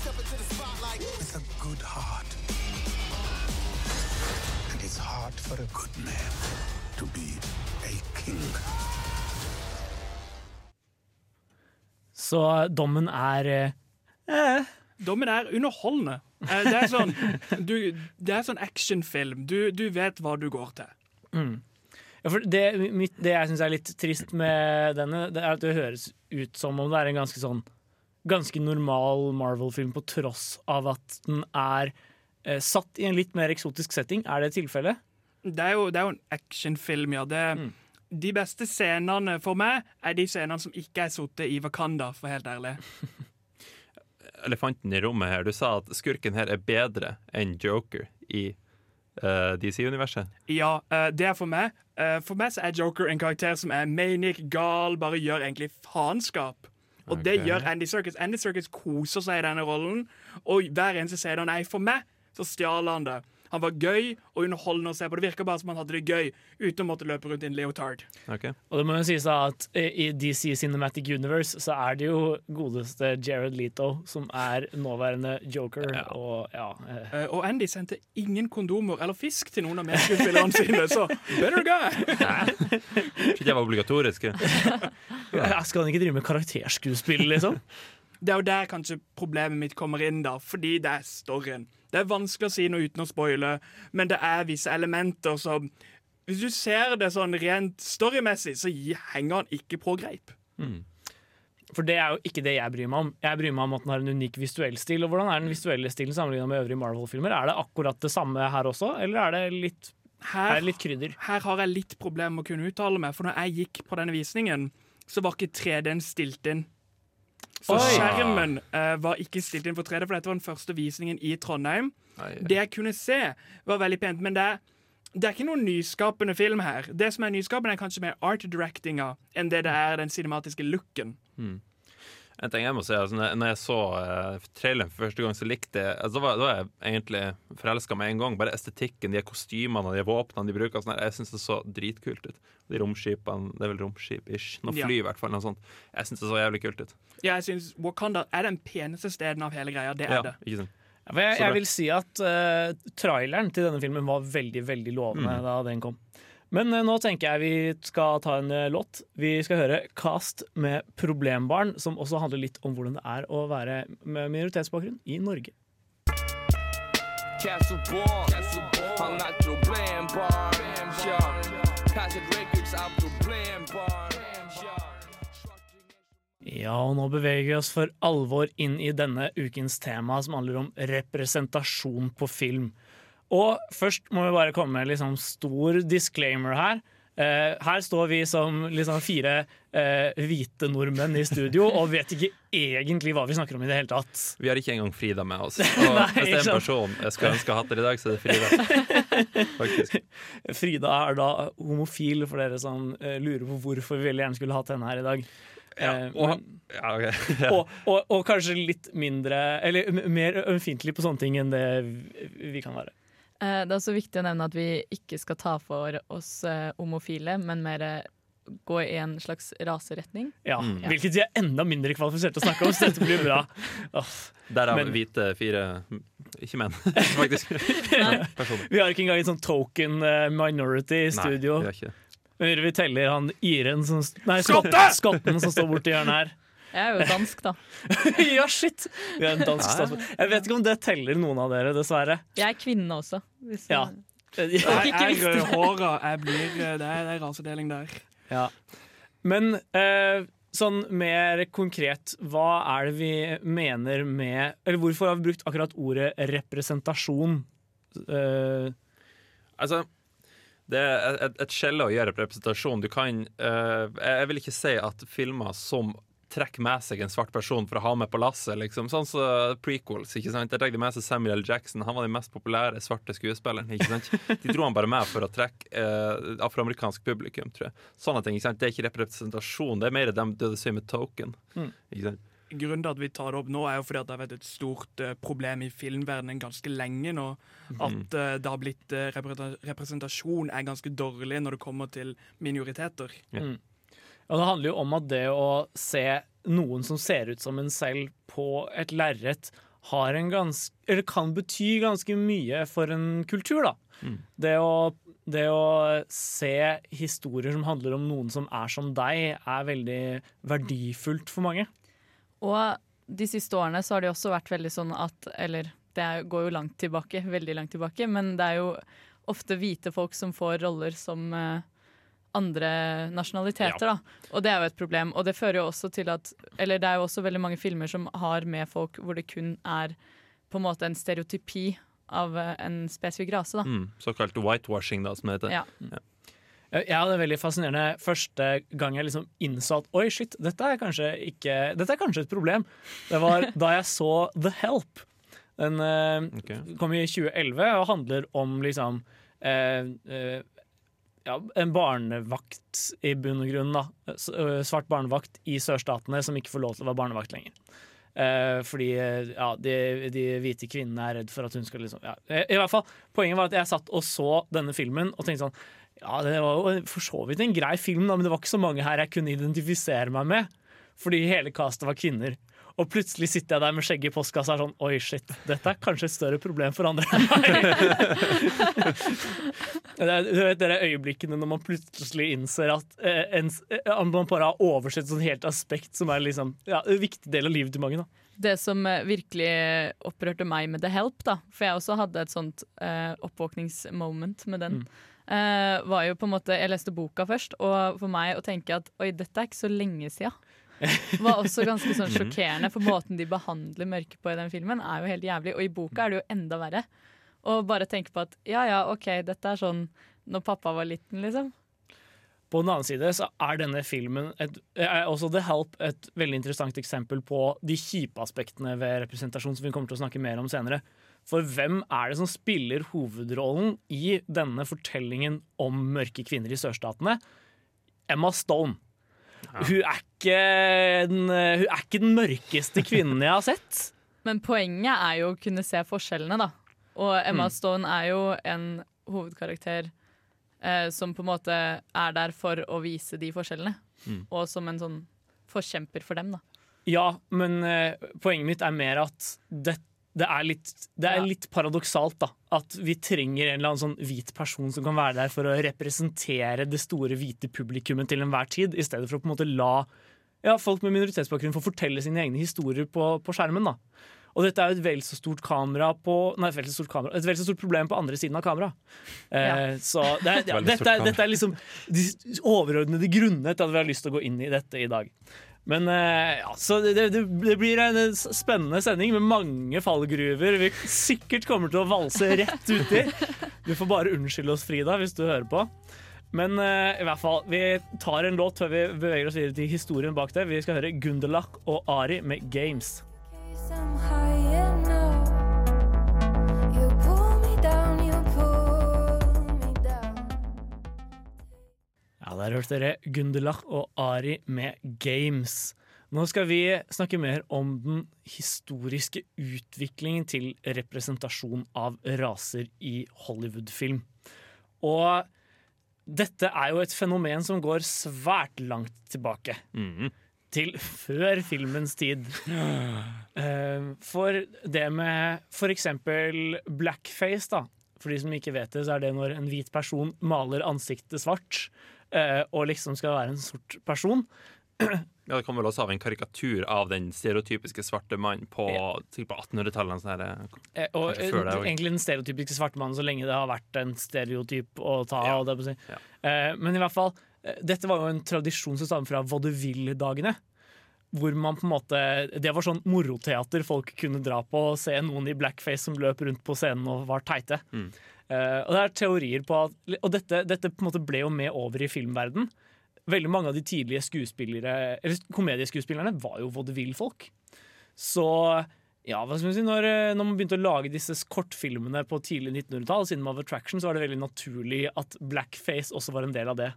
Step into the spotlight. It's a good heart. And it's hard for a good man to be a king. Så dommen er eh, Dommen er underholdende. Eh, Det er sånn, du, det er sånn actionfilm. Du, du vet hva du går til. mm. ja, det, mitt, det jeg syns er litt trist med denne, det er at det høres ut som om det er en ganske sånn Ganske normal Marvel-film på tross av at den er eh, satt i en litt mer eksotisk setting. Er det tilfellet? Det er jo, det er jo en actionfilm, ja. Det, De beste scenene for meg er de scenene som ikke er sittet i Wakanda, for helt ærlig. Elefanten i rommet her. Du sa at skurken her er bedre enn Joker i uh, DC-universet. Ja, uh, det er for meg. Uh, for meg så er Joker en karakter som er manic, gal, bare gjør egentlig faenskap. Og det gjør Andy Serkis. Andy Serkis koser seg i denne rollen, og hver eneste scene Nei, for meg så stjal han det. Han var gøy og underholdende å se på. Det virka bare som han hadde det gøy uten å måtte løpe rundt i en leotard. Og det må jo sies da at i DC Cinematic Universe så er det jo godeste Jared Leto som er nåværende Joker, og ja eh, Eh, og Andy sendte ingen kondomer eller fisk til noen av medskuespillerne sine, så better guy! Ikke det var obligatorisk? ja, Skal han ikke drive med karakterskuespill, liksom? Det er jo der kanskje problemet mitt kommer inn, da, fordi det er storyen. Det er vanskelig å si noe uten å spoile, men det er visse elementer som Hvis du ser det sånn rent storymessig, så henger han ikke på greip. For det er jo ikke det jeg bryr meg om. Jeg bryr meg om at den har en unik visuell stil. Og hvordan er den visuelle stilen sammenlignet med øvrige Marvel-filmer? Er det akkurat det samme her også, eller er det litt, Her, er krydder? her har jeg litt problemer med å kunne uttale meg, for når jeg gikk på denne visningen, så var ikke 3D-en stilt inn. Oi. skjermen uh, var ikke stilt inn for 3D, for dette var den første visningen i Trondheim. Det jeg kunne se, var veldig pent, men det det er ikke noen nyskapende film her. Det som er nyskapende, er kanskje mer art directinga enn det det er den cinematiske looken. Hmm. En ting jeg må si, altså, når jeg så uh, traileren for første gang, så likte jeg altså, da, var, da var jeg egentlig forelska med en gang. Bare estetikken, de kostymene og de våpnene de bruker. Sånn, jeg syns det så dritkult ut. De romskipene, det er vel romskip-ish. Noe Ja. fly, i hvert fall. Noe sånt. Jeg syns det så jævlig kult ut. Ja, jeg synes Wakanda er den peneste steden av hele greia. Det er Ja, det. ikke sant? Jeg, jeg vil si at uh, traileren til denne filmen var veldig veldig lovende Mm. da den kom. Men eh, nå tenker jeg vi skal ta en eh, låt. Vi skal høre Cast med 'Problembarn', som også handler litt om hvordan det er å være med minoritetsbakgrunn i Norge. Castleborn, han er problembarn. Ja. Patrick Records er problembarn. Ja. Ja, og nå beveger vi oss for alvor inn i denne ukens tema, som handler om representasjon på film. Og først må vi bare komme med en liksom stor disclaimer her. Uh, her står vi som liksom fire uh, hvite nordmenn i studio og vet ikke egentlig hva vi snakker om i det hele tatt. Vi har ikke engang Frida med oss. Og Nei, hvis det er en person jeg skulle ønske jeg hatt det i dag, så er det Frida. Faktisk. Frida er da homofil, for dere som uh, lurer på hvorfor vi veldig gjerne skulle hatt henne her i dag. Ja, og- men- Ja, ok. og, og, og kanskje litt mindre Eller mer ømfintlig på sånne ting enn det vi vi kan være. Eh, Det er også viktig å nevne at vi ikke skal ta for oss eh, homofile, men mer eh, gå i en slags raseretning. Ja, Hvilket de er enda mindre kvalifisert til å snakke om, så dette blir bra. Der er men- hvite fire Ikke menn, faktisk. Vi har ikke engang en sånn token minority i studio. Nei, vi har. Men vi teller han iren som Nei, skotten, skotten som står borti hjørnet her. Jeg er jo dansk, da. ja, shit! Du er en dansk statsborger. Jeg vet ikke om det teller noen av dere, dessverre. Jeg er kvinne også. Hvis Ja. Jeg, jeg, jeg det. Jeg blir Det er, det er rasedeling der. Ja. Men eh, sånn mer konkret, hva er det vi mener med Eller hvorfor har vi brukt akkurat ordet representasjon? Eh, Altså, det er et, et skjelle å gjøre representasjon. Du kan eh, Jeg vil ikke si at filmer som trekker med seg en svart person for å ha med på lasset, liksom. Sånn som prequels. ikke sant? Der trekker de med seg Samuel L. Jackson. Han var den mest populære svarte skuespilleren. ikke sant? De dro han bare med for å trekke eh, afroamerikansk publikum, tror jeg. Sånne ting. ikke sant? Det er ikke representasjon, det er mer dem døde sier med token. Mm. ikke sant? Grunnen til at vi tar det opp nå, er jo fordi at det har vært et stort uh, problem i filmverdenen ganske lenge nå. At uh, det har blitt uh, Representasjon er ganske dårlig når det kommer til minoriteter. Mm. Og det handler jo om at det å se noen som ser ut som en selv på et lerret, har en ganske eller kan bety ganske mye for en kultur, da. Mm. Det å, det å se historier som handler om noen som er som deg, er veldig verdifullt for mange. Og de siste årene så har det også vært veldig sånn at Eller det går jo langt tilbake, veldig langt tilbake, men det er jo ofte hvite folk som får roller som eh, andre nasjonaliteter, da. Og det er jo et problem. Og det fører jo også til at Eller det er jo også veldig mange filmer som har med folk hvor det kun er på en måte en stereotypi av eh, en spesifikk rase, da. Mm. Såkalt whitewashing, da, som det heter. Ja. ja. jeg hadde veldig fascinerende første gang jeg liksom innså at oi, shit, dette er kanskje ikke Dette er kanskje et problem. Det var da jeg så The Help. Den okay. kom i 2011 og handler om liksom eh, eh, ja, en barnevakt i bunn og grunn. da Svart barnevakt i sørstatene som ikke får lov til å være barnevakt lenger. Eh, fordi eh, ja, de, de hvite kvinnene er redd for at hun skal liksom ja. I hvert fall, Poenget var at jeg satt og så denne filmen og tenkte sånn Ja, det var jo for så vidt en grei film, da, men det var ikke så mange her jeg kunne identifisere meg med. Fordi hele castet var kvinner. Og plutselig sitter jeg der med skjegget i postkassa og er sånn Oi, shit, dette er kanskje et større problem for andre enn meg. du vet dere øyeblikkene når man plutselig innser at eh, en, eh, man bare har oversett sånn helt aspekt som er liksom, ja, en viktig del av livet til mange. da. Det som eh, virkelig opprørte meg med The Help, da, for jeg også hadde et sånt eh, oppvåkningsmoment med den, eh, var jo på en måte Jeg leste boka først, og for meg å tenke at oi, dette er ikke så lenge sia. Var også ganske sånn sjokkerende, for måten de behandler mørket på i den filmen, er jo helt jævlig. Og i boka er det jo enda verre. Og bare tenke på at ja ja, OK, dette er sånn når pappa var liten, liksom. På den annen side så er denne filmen et, er også The Help et veldig interessant eksempel på de kjipe aspektene ved representasjon, som vi kommer til å snakke mer om senere. For hvem er det som spiller hovedrollen i denne fortellingen om mørke kvinner i sørstatene? Emma Stone. Hun, er ikke den, hun er ikke den mørkeste kvinnen jeg har sett. Men poenget er jo å kunne se forskjellene, da. Og Emma Mm. Stone er jo en hovedkarakter eh, som på en måte er der for å vise de forskjellene. Mm. Og som en sånn forkjemper for dem, da. Ja, men eh, poenget mitt er mer at det, det er, litt, det er litt paradoksalt da, at vi trenger en eller annen sånn hvit person som kan være der for å representere det store hvite publikummet til enhver tid, i stedet for å på en måte la ja, folk med minoritetsbakgrunn få fortelle sine egne historier på, på skjermen. da. Og dette er jo et vel så stort kamera på Nei, et vel så stort, kamera, et vel så stort problem på andre siden av kameraet. Eh, Ja. Så det er, ja, dette, er, kamera. dette er liksom de overordnede grunnene til at vi har lyst til å gå inn i dette i dag. Men eh, ja, så det, det, blir en spennende sending med mange fallgruver vi sikkert kommer til å valse rett uti. Du får bare unnskylde oss, Frida, hvis du hører på. Men uh, i hvert fall, vi tar en låt før vi beveger oss videre til historien bak det. Vi skal høre Gunderlach og Ari med 'Games'. I'm der hørte dere Gundelach og Ari med Games. Nå skal vi snakke mer om den historiske utviklingen til representasjon av raser i Hollywood-film. Og dette er jo et fenomen som går svært langt tilbake. Til før filmens tid. Eh, For det med eksempel blackface, da. For de som ikke vet det, så er det når en hvit person maler ansiktet svart og liksom skal være en sort person. Ja, Det kommer vel også av en karikatur av den stereotypiske svarte mannen på, ja. på 1800-tallet. Sånn Eh, Og det eh, egentlig den stereotypiske svarte mannen så lenge det har vært en stereotyp å ta Ja. av. det si. Ja. Eh, Men i hvert fall, eh, dette var jo en tradisjon som stammer fra vaudeville-dagene. Hvor man på en måte Det var sånn moroteater folk kunne dra på og se noen i blackface som løp rundt på scenen og var teite. Mm. Eh, og det er teorier på at Og dette, dette på en måte ble jo med over i filmverden. Veldig mange av de tidlige skuespillere Eller komedieskuespillerne var jo vaudeville-folk. Så ja, hva skal man si, når, eh, når man begynte å lage disse kortfilmene på tidlig 1900-tall, siden of Attraction, så var det veldig naturlig at blackface også var en del av det.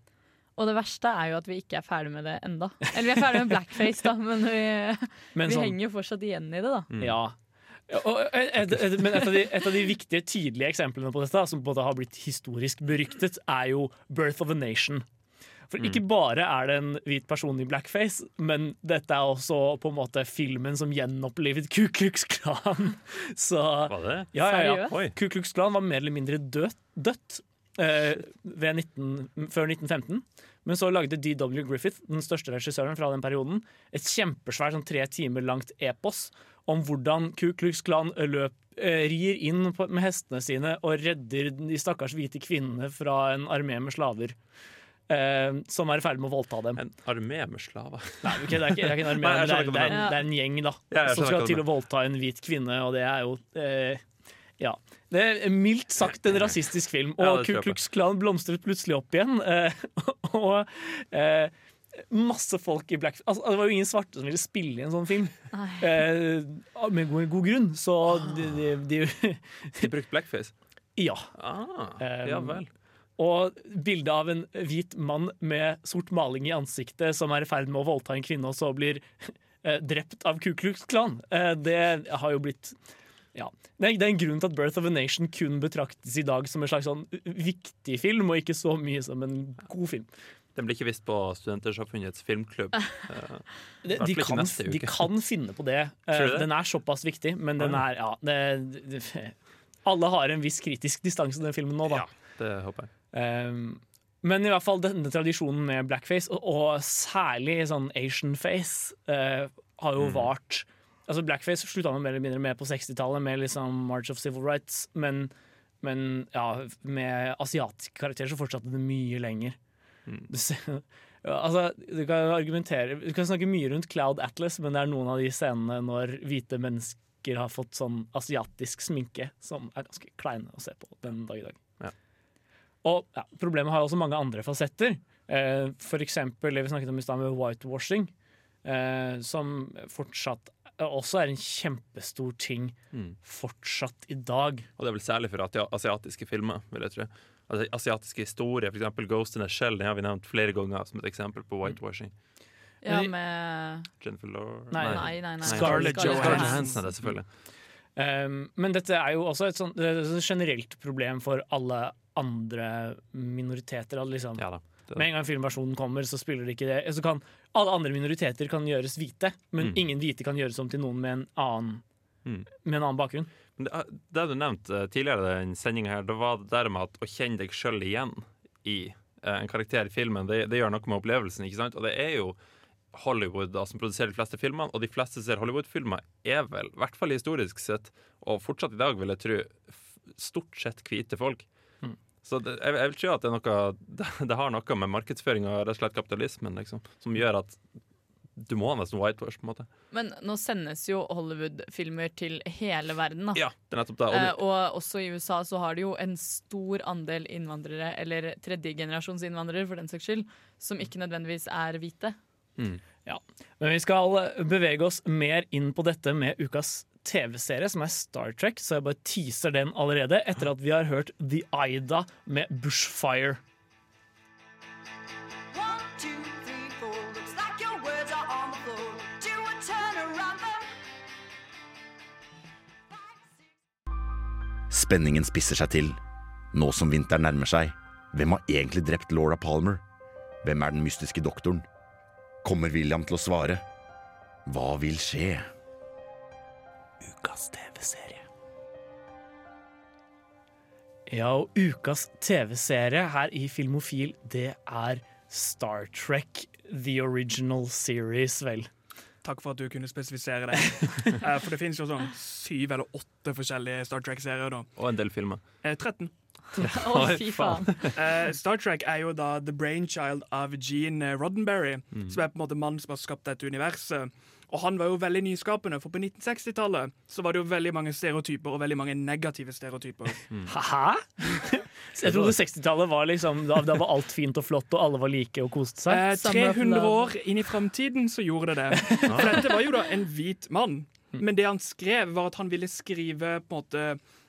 Og det verste er jo at vi ikke er ferdig med det enda. Eller vi er ferdig med blackface, da, men vi, Men vi sånn- henger jo fortsatt igjen i det, da. Ja. Og et, et, men et av, de, et av de viktige tidlige eksemplene på dette, som både har blitt historisk beryktet, er jo 'Birth of a Nation'. For ikke bare er det en hvit person i blackface, men dette er også på en måte filmen som gjenopplivet Ku Klux Klan. Så, Var det? Ja, ja, ja. Ku Klux Klan var mer eller mindre død, dødt eh, 19, før 1915. Men så lagde D.W. Griffith, den største regissøren fra den perioden, et kjempesvært sånn tre timer langt epos om hvordan Ku Klux Klan løp, eh, rir inn på, med hestene sine og redder de stakkars hvite kvinnene fra en armé med slaver. eh, som er i ferd med å voldta dem. En armé med slaver? Nei, okay, det, er ikke, det er ikke en armé, det det, det er en gjeng da Ja, som skal til å voldta en hvit kvinne, og det er jo eh, Ja. Det er mildt sagt en rasistisk film, og ja, Ku. Klux Klan blomstret plutselig opp igjen. eh, og eh, masse folk i black altså, Det var jo ingen svarte som ville spille i en sånn film. Eh, med god, god grunn, så de, de, de De brukte blackface? Ja. Ah, Um, ja vel. Og bildet av en hvit mann med sort maling i ansiktet som er i ferd med å voldta en kvinne, og så blir eh, drept av Ku Klux Klan. Eh, det har jo blitt ja. Det er en grunn til at Birth of a Nation kun betraktes i dag som en slags sånn viktig film, og ikke så mye som en god film. Den blir ikke vist på Studentersamfunnets filmklubb. De, de, kan, de kan finne på det. Eh, det? Den er såpass viktig, men den er ja, det, det, Alle har en viss kritisk distanse til den filmen nå, da. Ja, Det håper jeg. Um, men i hvert fall denne tradisjonen med blackface, og, og særlig sånn Asian face, eh, har jo Mm. vart Altså Blackface slutta man mer eller mindre med på 60-tallet, med liksom March of Civil Rights, men, men ja, med asiatiske karakterer så fortsatte det mye lenger. Mm. Du, ser, altså, du kan argumentere Du kan snakke mye rundt Cloud Atlas, men det er noen av de scenene når hvite mennesker har fått sånn asiatisk sminke som er ganske kleine å se på den dag i dag. Ja. Og ja, Problemet har også mange andre fasetter. Eh, eksempel det vi snakket om i stad med whitewashing, eh, som fortsatt også er en kjempestor ting Mm. fortsatt i dag. Og det er vel særlig for asiatiske filmer, vil jeg tro. Altså, asiatiske historier, eksempel Ghost in a Shell, den har vi nevnt flere ganger som et eksempel på whitewashing. Ja, med Jennifer Lawrence Nei, Nei, nei, nei. Scarlett Scarlett Johansson. Johansson, det selvfølgelig. Um, men dette er jo også et, sånt, et generelt problem for alle andre minoriteter. Liksom. Ja da. Med en gang filmversjonen kommer, så spiller det ikke det. Så kan, alle andre minoriteter kan gjøres hvite, men Mm. ingen hvite kan gjøres om til noen med en annen, Mm. med en annen bakgrunn. Det, du nevnte eh, tidligere i den sendinga her, det var det der med at å kjenne deg sjøl igjen i eh, en karakter i filmen, det, det gjør noe med opplevelsen, ikke sant? Og det er jo Hollywood da, som produserer de fleste filmene, og de fleste ser Hollywood-filmer, er vel, i hvert fall historisk sett, og fortsatt i dag, vil jeg tro, stort sett hvite folk. Mm. Så det, jeg, jeg vil tro at det, er noe, det, det har noe med markedsføring og rett og slett kapitalismen liksom, som gjør at du må ha nesten whitewash, på en måte. Men nå sendes jo Hollywood-filmer til hele verden, da. Ja, det er nettopp det. Og Eh, og også i USA så har de jo en stor andel innvandrere, eller tredjegenerasjons innvandrere for den saks skyld, som ikke nødvendigvis er hvite. Mm. Ja. Men vi skal bevege oss mer inn på dette med ukas TV-serie, som er Star Trek, så jeg bare teaser den allerede, etter at vi har hørt The Ida med Bushfire. Spenningen spisser seg til. Nå som vinteren nærmer seg, hvem har egentlig drept Laura Palmer? Hvem er den mystiske doktoren? Kommer William til å svare? Hva vil skje? Ukas TV-serie. Ja, og ukas TV-serie her i Filmofil, det er Star Trek The Original Series, vel. Takk for at du kunne spesifisere det. Eh, For det finnes jo sånn syv eller åtte forskjellige Star Trek-serier. da. Og en del filmer. Eh, 13. Å, fy faen. Eh, Star Trek er jo da the brainchild av Gene Roddenberry, Mm. som er på en måte mannen som har skapt dette universet. Og han var jo veldig nyskapende, for på 1960-tallet så var det jo veldig mange stereotyper, og veldig mange negative stereotyper. Hæ? Jeg trodde 60-tallet var liksom da, da var alt fint og flott, og alle var like og koste seg. Eh, 300 år inn i framtiden så gjorde det det. For dette var jo da en hvit mann. Men det han skrev, var at han ville skrive på en måte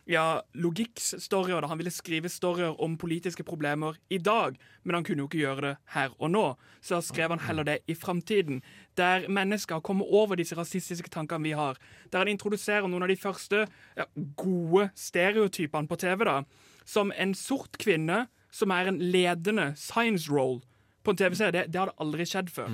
ja, logikkstoryer. Han ville skrive storyer om politiske problemer i dag, men han kunne jo ikke gjøre det her og nå. Så da skrev han heller det i framtiden, der mennesker kommer over disse rasistiske tankene vi har. Der han introduserer noen av de første ja, gode stereotypene på TV, da. Som en sort kvinne som er en ledende science role på en TV-serie. Det, det hadde aldri skjedd før.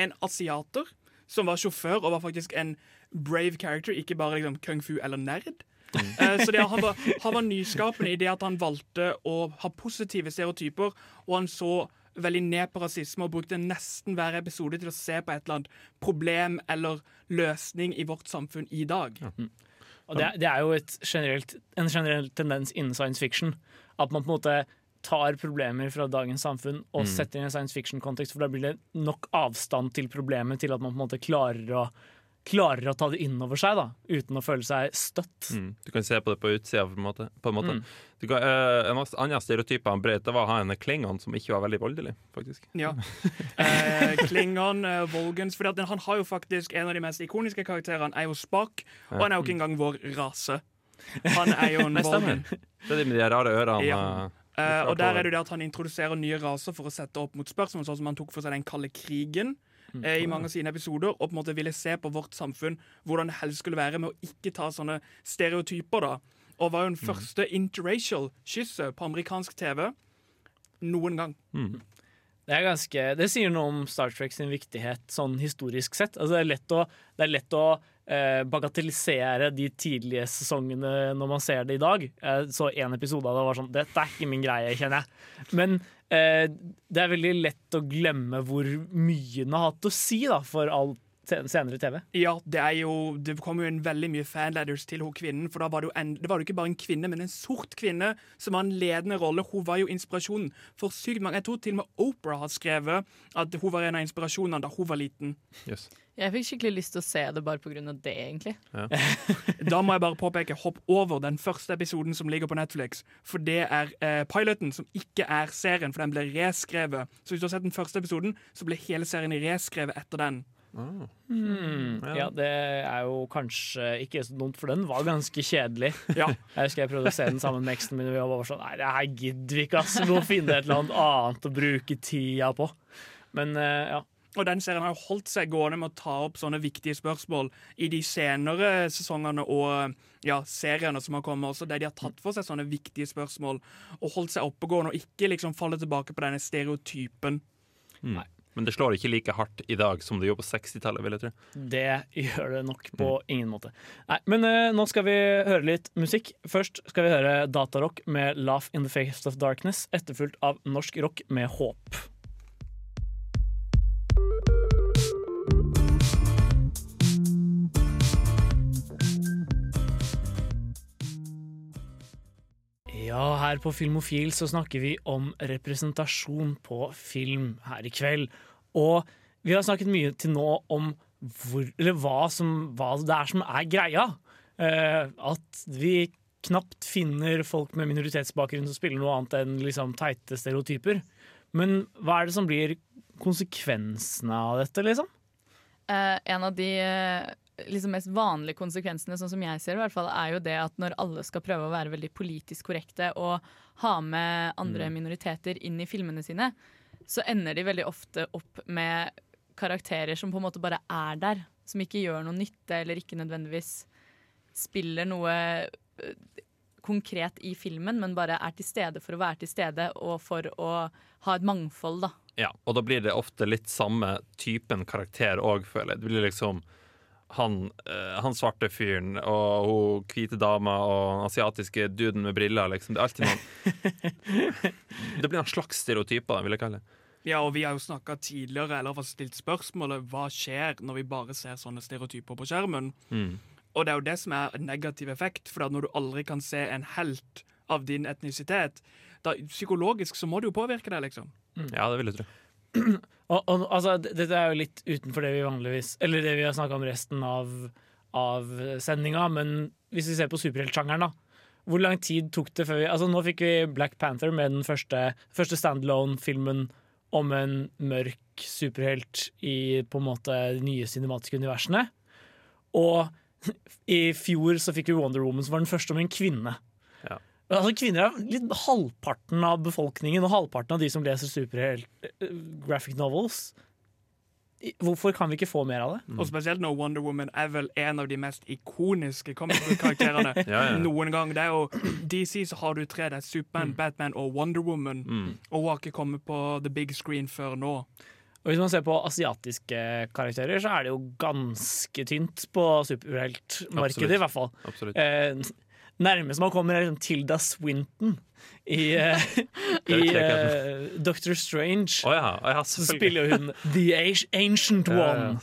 En asiater som var sjåfør og var faktisk en brave character, ikke bare liksom kung fu eller nerd. Eh, så det, han, var, han var nyskapende i det at han valgte å ha positive stereotyper, og han så veldig ned på rasisme og brukte nesten hver episode til å se på et eller annet problem eller løsning i vårt samfunn i dag. Og det, det er jo et generelt, en generell tendens innen science fiction at man på en måte tar problemer fra dagens samfunn og Mm. setter i en science fiction-kontekst, for da blir det nok avstand til problemet til at man på en måte klarer å, klarer å ta det inn over seg, da, uten å føle seg støtt. Mm. Du kan se på det på utsida, på en måte. På en, måte. Mm. Du kan, uh, en annen stereotyp han brøt, det var å ha en Klingon som ikke var veldig voldelig, faktisk. Ja. Eh, Klingon, uh, Volgens fordi Han har jo faktisk en av de mest ikoniske karakterene, er jo Spak, og han er jo ikke engang vår rase. Han er jo en Nei. Volgen. Det er de med de rare ørene. Ja. Eh, og der er det jo det at han introduserer nye raser for å sette opp mot spørsmål, sånn som han tok for seg den kalde krigen. Mm. eh, I mange av sine episoder, og på en måte ville se på vårt samfunn hvordan det helst skulle være med å ikke ta sånne stereotyper. da Og var jo den Mm. første interracial kysset på amerikansk TV noen gang. Mm. Det, er ganske, det sier noe om Star Trek sin viktighet sånn historisk sett. Altså, det er lett å, det er lett å eh, bagatellisere de tidlige sesongene når man ser det i dag. Jeg så en episode av det og var sånn Dette er ikke min greie, kjenner jeg. Men eh, det er veldig lett å glemme hvor mye den har hatt å si da, for all senere TV. Ja, det er jo Det kom jo en veldig mye fanletters til hun kvinnen. For da var det jo en, det var jo ikke bare en kvinne, men en sort kvinne som var en ledende rolle. Hun var jo inspirasjonen for sykt mange. Jeg tror til og med Oprah har skrevet at hun var en av inspirasjonene da hun var liten. Yes. Jeg fikk skikkelig lyst til å se det bare pga. det, egentlig. Da må jeg bare påpeke hopp over den første episoden som ligger på Netflix. For det er eh, piloten, som ikke er serien, for den ble reskrevet. Så hvis du har sett den første episoden, så ble hele serien reskrevet etter den. Hmm, ja, det er jo kanskje ikke så dumt, for den var ganske kjedelig. Ja. Jeg husker jeg prøvde å se den sammen med eksen min, og vi var bare sånn Nei, det her gidder vi ikke, ass. Vi må finne et eller annet annet å bruke tida på. Men eh, ja. Og den serien har jo holdt seg gående med å ta opp sånne viktige spørsmål i de senere sesongene og ja, seriene som har kommet også, der de har tatt for seg sånne viktige spørsmål og holdt seg oppegående og ikke liksom faller tilbake på denne stereotypen. Mm. Men det slår ikke like hardt i dag som det gjorde på 60-tallet, vil jeg tro. Det gjør det nok på ingen måte. Nei, Men uh, nå skal vi høre litt musikk. Først skal vi høre datarock med 'Laugh in the Face of Darkness', etterfulgt av norsk rock med 'Håp'. Ja, her på Filmofil så snakker vi om representasjon på film her i kveld. Og vi har snakket mye til nå om hvor, hva, som, hva det er som er greia. Eh, at vi knapt finner folk med minoritetsbakgrunn som spiller noe annet enn liksom, teite stereotyper. Men hva er det som blir konsekvensene av dette, liksom? Eh, en av de eh, liksom mest vanlige konsekvensene, sånn som jeg ser det, i hvert fall, er jo det at når alle skal prøve å være veldig politisk korrekte og ha med andre Mm. minoriteter inn i filmene sine, så ender de veldig ofte opp med karakterer som på en måte bare er der. Som ikke gjør noe nytte, eller ikke nødvendigvis spiller noe eh, konkret i filmen, men bare er til stede for å være til stede og for å ha et mangfold, da. Ja, og da blir det ofte litt samme typen karakter òg, føler jeg. Det blir liksom han, eh, han svarte fyren og hun hvite dama og den asiatiske duden med briller. Liksom. Det er alltid noen Det blir en slags stereotyper, vil jeg kalle det. Ja, og vi har jo snakka tidligere, eller har stilt spørsmålet hva skjer når vi bare ser sånne stereotyper på skjermen. Mm. Og det er jo det som er en negativ effekt, for når du aldri kan se en helt av din etnisitet, da psykologisk så må det jo påvirke deg, liksom. Ja, det vil jeg tro. Og, og, altså, dette er jo litt utenfor det vi vanligvis Eller det vi har snakka om resten av, av sendinga, men hvis vi ser på superheltsjangeren, da. Hvor lang tid tok det før vi Altså, nå fikk vi Black Panther med den første, første standalone-filmen om en mørk superhelt i på en måte de nye cinematiske universene. Og i fjor så fikk vi Wonder Woman, som var den første om en kvinne. Ja. Altså, kvinner er litt halvparten av befolkningen og halvparten av de som leser superhelt eh, graphic novels. Hvorfor kan vi ikke få mer av det? Og spesielt når Wonder Woman er vel en av de mest ikoniske comic-karakterene Ja, ja. noen gang. Det er jo DC så har du tre. Det er Superman, Batman og Wonder Woman. Mm. Og hun har ikke kommet på the big screen før nå. Og Hvis man ser på asiatiske karakterer, så er det jo ganske tynt på superheltmarkedet, i hvert fall. Absolutt. Eh, nærmest man kommer, er liksom Tilda Swinton i, uh, i uh, Doctor Strange. Oh, ja, Oh, ja, så spiller hun The Ancient- One.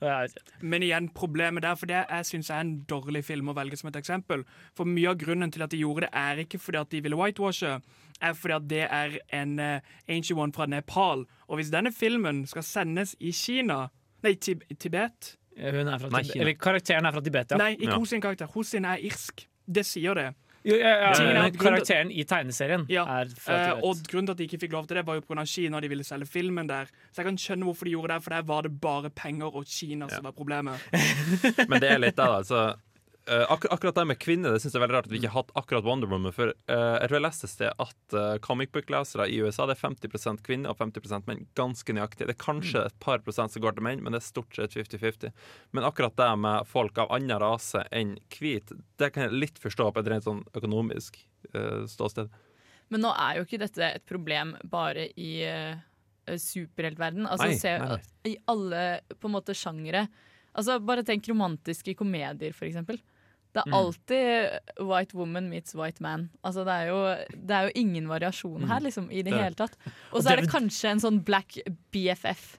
Ja, ikke. Men igjen, problemet der, for det jeg syns er en dårlig film å velge som et eksempel. For mye av grunnen til at de gjorde det, er ikke fordi at de ville whitewashe, er fordi at det er en uh, ancient one fra Nepal. Og hvis denne filmen skal sendes i Kina Nei, Tib Tibet? Hun er fra Nei, Tibet. Eller karakteren er fra Tibet, ja. Nei, ikke hos sin karakter. Hos sin er irsk. Det sier det. Jo, ja, ja, men karakteren i tegneserien Ja, er fra eh, Tibet. og grunnen til at de ikke fikk lov til det, var jo pga. Kina. De ville selge filmen der. Så jeg kan skjønne hvorfor de gjorde det, for der var det bare penger og Kina som var problemet. Men det er litt da. Altså, eh, akkur akkurat det med kvinner Det synes jeg er veldig rart at vi ikke har hatt akkurat Wonder Woman. For uh, jeg tror jeg leste et sted at uh, comic book-lesere i USA Det er 50% kvinner og 50% menn. Ganske nøyaktig. Det er kanskje et par prosent som går til menn, men det er stort sett 50-50. Men akkurat det med folk av annen rase enn hvit, det kan jeg litt forstå på et rent sånn økonomisk uh, ståsted. Men nå er jo ikke dette et problem bare i uh, superheltverden. Altså, Nei, se, nei, I alle på en måte sjangere. Altså, bare tenk romantiske komedier, for eksempel. Det er Mm. alltid white woman meets white man. Altså, det, er jo, det er jo ingen variasjon her, liksom, i det, Det hele tatt. Og Og så er det kanskje en sånn black BFF.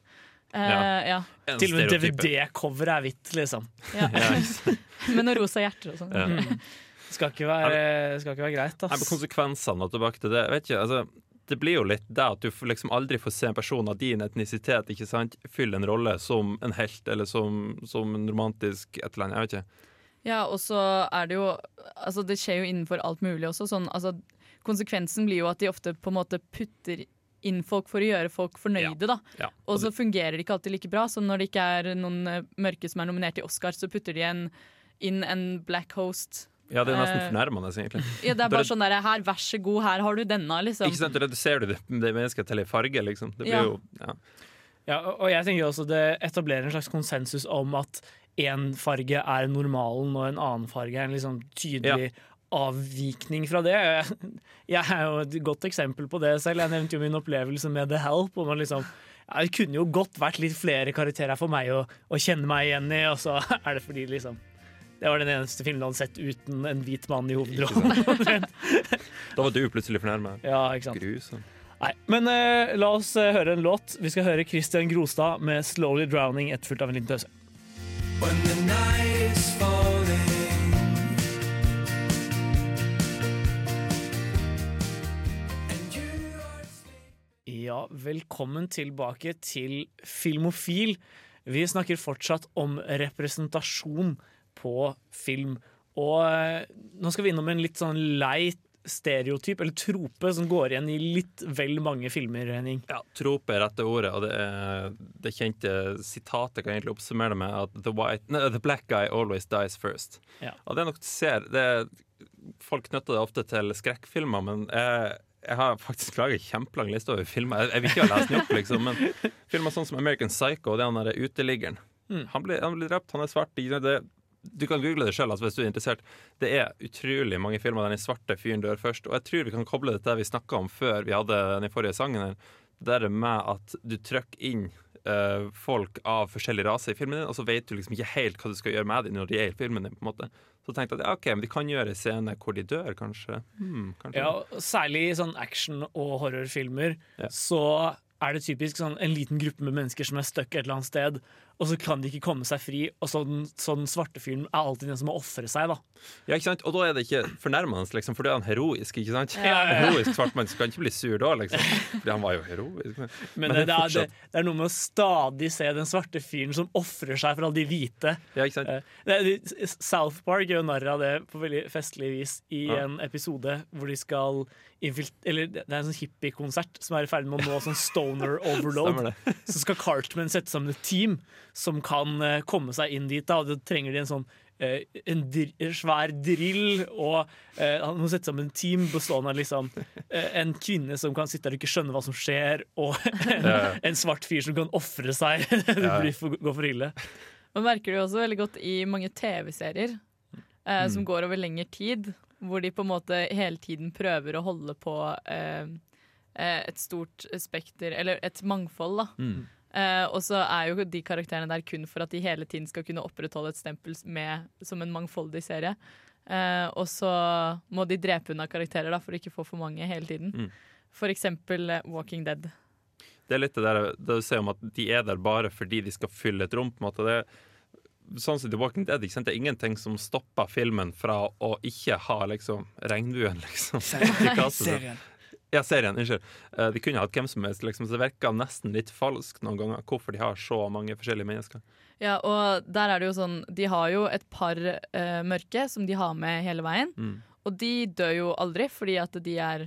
Uh, ja. Til og med DVD-coveret er hvitt, liksom. Ja. Med noen rosa hjerter og sånn. Ja. Mm. Skal ikke være, skal ikke være greit, Nei, men konsekvensene og tilbake til det vet ikke, altså, Det blir jo litt det at du liksom aldri får se en person av din etnisitet ikke sant, fylle en rolle som en helt eller som, som en romantisk et eller annet. Jeg vet ikke. Ja, og så er det jo Altså, det skjer jo innenfor alt mulig også. Sånn, altså, konsekvensen blir jo at de ofte på en måte putter inn folk for å gjøre folk fornøyde, da. Ja. Og så fungerer det ikke alltid like bra. Så når det ikke er noen eh, mørke som er nominert til Oscar, så putter de en, inn en black host. Ja, det er nesten Eh, fornærmende, egentlig. Ja, det er bare sånn der, her, vær så god, her har du denne, liksom. Ikke sant, Du reduserer du det, det mennesket til en farge, liksom. Det blir Ja. jo ja. Ja, og og jeg tenker også det etablerer en slags konsensus om at én farge er normalen, og en annen farge er en liksom tydelig avvikning fra det. Jeg, er jo et godt eksempel på det selv. Jeg nevnte jo min opplevelse med The Help. Og man liksom, ja, det kunne jo godt vært litt flere karakterer for meg å, å kjenne meg igjen i, og så er det fordi liksom det var den eneste filmen jeg hadde sett uten en hvit mann i hovedrollen. Da var du plutselig fornærma. Ja, ikke sant. Nei, men uh, la oss uh, høre en låt. Vi skal høre Christian Grostad med 'Slowly Drowning', etterfulgt av en liten pause. Ja, velkommen tilbake til Filmofil. Vi snakker fortsatt om representasjon på film. Og eh, nå skal vi innom en litt sånn lei stereotyp, eller trope, som går igjen i litt vel mange filmer, Henning. Ja, trope er rette ordet, og det, er, det kjente sitatet kan egentlig oppsummere det med at the, white, no, the black guy always dies first. Ja. Og det er nok du ser det, Folk knytter det ofte til skrekkfilmer, men jeg, jeg har faktisk en kjempelang liste over filmer. Jeg, jeg vil ikke ha lest den opp, liksom, men filmer sånn som American Psycho, det er han derre uteliggeren. Mm. Han blir, han blir drept, han er svart. Det Du kan google det sjøl altså, hvis du er interessert. Det er utrolig mange filmer der den svarte fyren dør først. Og jeg tror vi kan koble det til det vi snakka om før vi hadde den forrige sangen. her Det der med at du trykker inn uh, folk av forskjellig rase i filmen din, og så vet du liksom ikke helt hva du skal gjøre med dem når de er i filmen din. på en måte Så tenkte jeg at ja, OK, men de kan gjøre en scene hvor de dør, kanskje. Hmm, kanskje. Ja, særlig i sånn action- og horrorfilmer så er det typisk sånn en liten gruppe med mennesker som er stuck et eller annet sted, og så kan de ikke komme seg fri, og så den, så den svarte fyren er alltid den som må ofre seg, da. Ja, ikke sant? Og da er det ikke fornærmende, liksom, for da er han heroisk. ikke sant? Ja, ja, ja. Heroisk svart mann skal ikke bli sur da, liksom. Fordi han var jo heroisk. Men, Men, det, det, er, det, det er noe med å stadig se den svarte fyren som ofrer seg for alle de hvite. Ja, ikke sant? Eh, det, South Park gjør narr av det på veldig festlig vis i en episode hvor de skal Eller det er en sånn hippiekonsert som er i ferd med å nå sånn stoner overload. Så skal Cartman sette sammen et team som kan eh, komme seg inn dit. Da. og Da trenger de en sånn eh, en, dr svær drill, og eh, han må sette sammen et team bestående av liksom, eh, en kvinne som kan sitte der og ikke skjønne hva som skjer, og en, en svart fyr som kan ofre seg. det blir for, går for ille. Man merker det jo også veldig godt i mange TV-serier eh, Mm. som går over lengre tid. Hvor de på en måte hele tiden prøver å holde på eh, eh, et stort spekter, eller et mangfold, da. Mm. Eh, og så er jo de karakterene der kun for at de hele tiden skal kunne opprettholde et stempel med, som en mangfoldig serie. Uh, og så må de drepe unna karakterer da, for å ikke få for mange hele tiden. Mm. For eksempel eh, Walking Dead. Det er litt det der det du sier om at de er der bare fordi de skal fylle et rom. på en måte. Det er, sånn som The Walking Dead, ikke sant? Det er ingenting som stopper filmen fra å ikke ha liksom regnbuen, liksom. Serien. Ja, serien. Unnskyld. Eh, De kunne hatt hvem som helst, liksom, så det virker nesten litt falskt noen ganger hvorfor de har så mange forskjellige mennesker. Ja, og der er det jo sånn De har jo et par uh, mørke som de har med hele veien. Mm. Og de dør jo aldri fordi at de er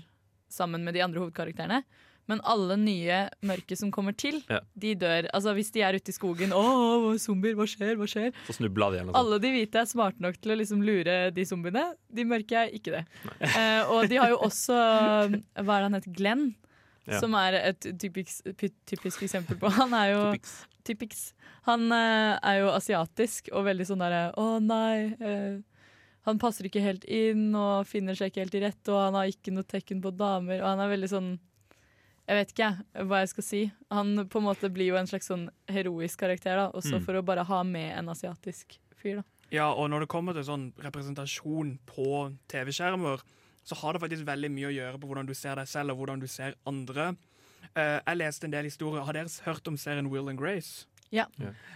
sammen med de andre hovedkarakterene. Men alle nye mørke som kommer til, Ja. de dør. Altså Hvis de er ute i skogen Å, zombier, hva skjer? Hva skjer? Så snubla de eller noe. Alle de hvite er smarte nok til å liksom lure de zombiene. De mørke er ikke det. Eh, og de har jo også Hva er det han heter? Glenn. Ja. Som er et typisk, typisk eksempel på Han er jo Typics. Han eh, er jo asiatisk og veldig sånn derre Å nei. eh, han passer ikke helt inn og finner seg ikke helt i rette, og han har ikke noe tekken på damer. Og han er veldig sånn Jeg vet ikke hva jeg skal si. Han på en måte blir jo en slags sånn heroisk karakter, da, også Mm. for å bare ha med en asiatisk fyr. da. Ja, og når det kommer til sånn representasjon på TV-skjermer, så har det faktisk veldig mye å gjøre på hvordan du ser deg selv, og hvordan du ser andre. Uh, jeg leste en del historier. Har dere hørt om serien Will and Grace? Ja.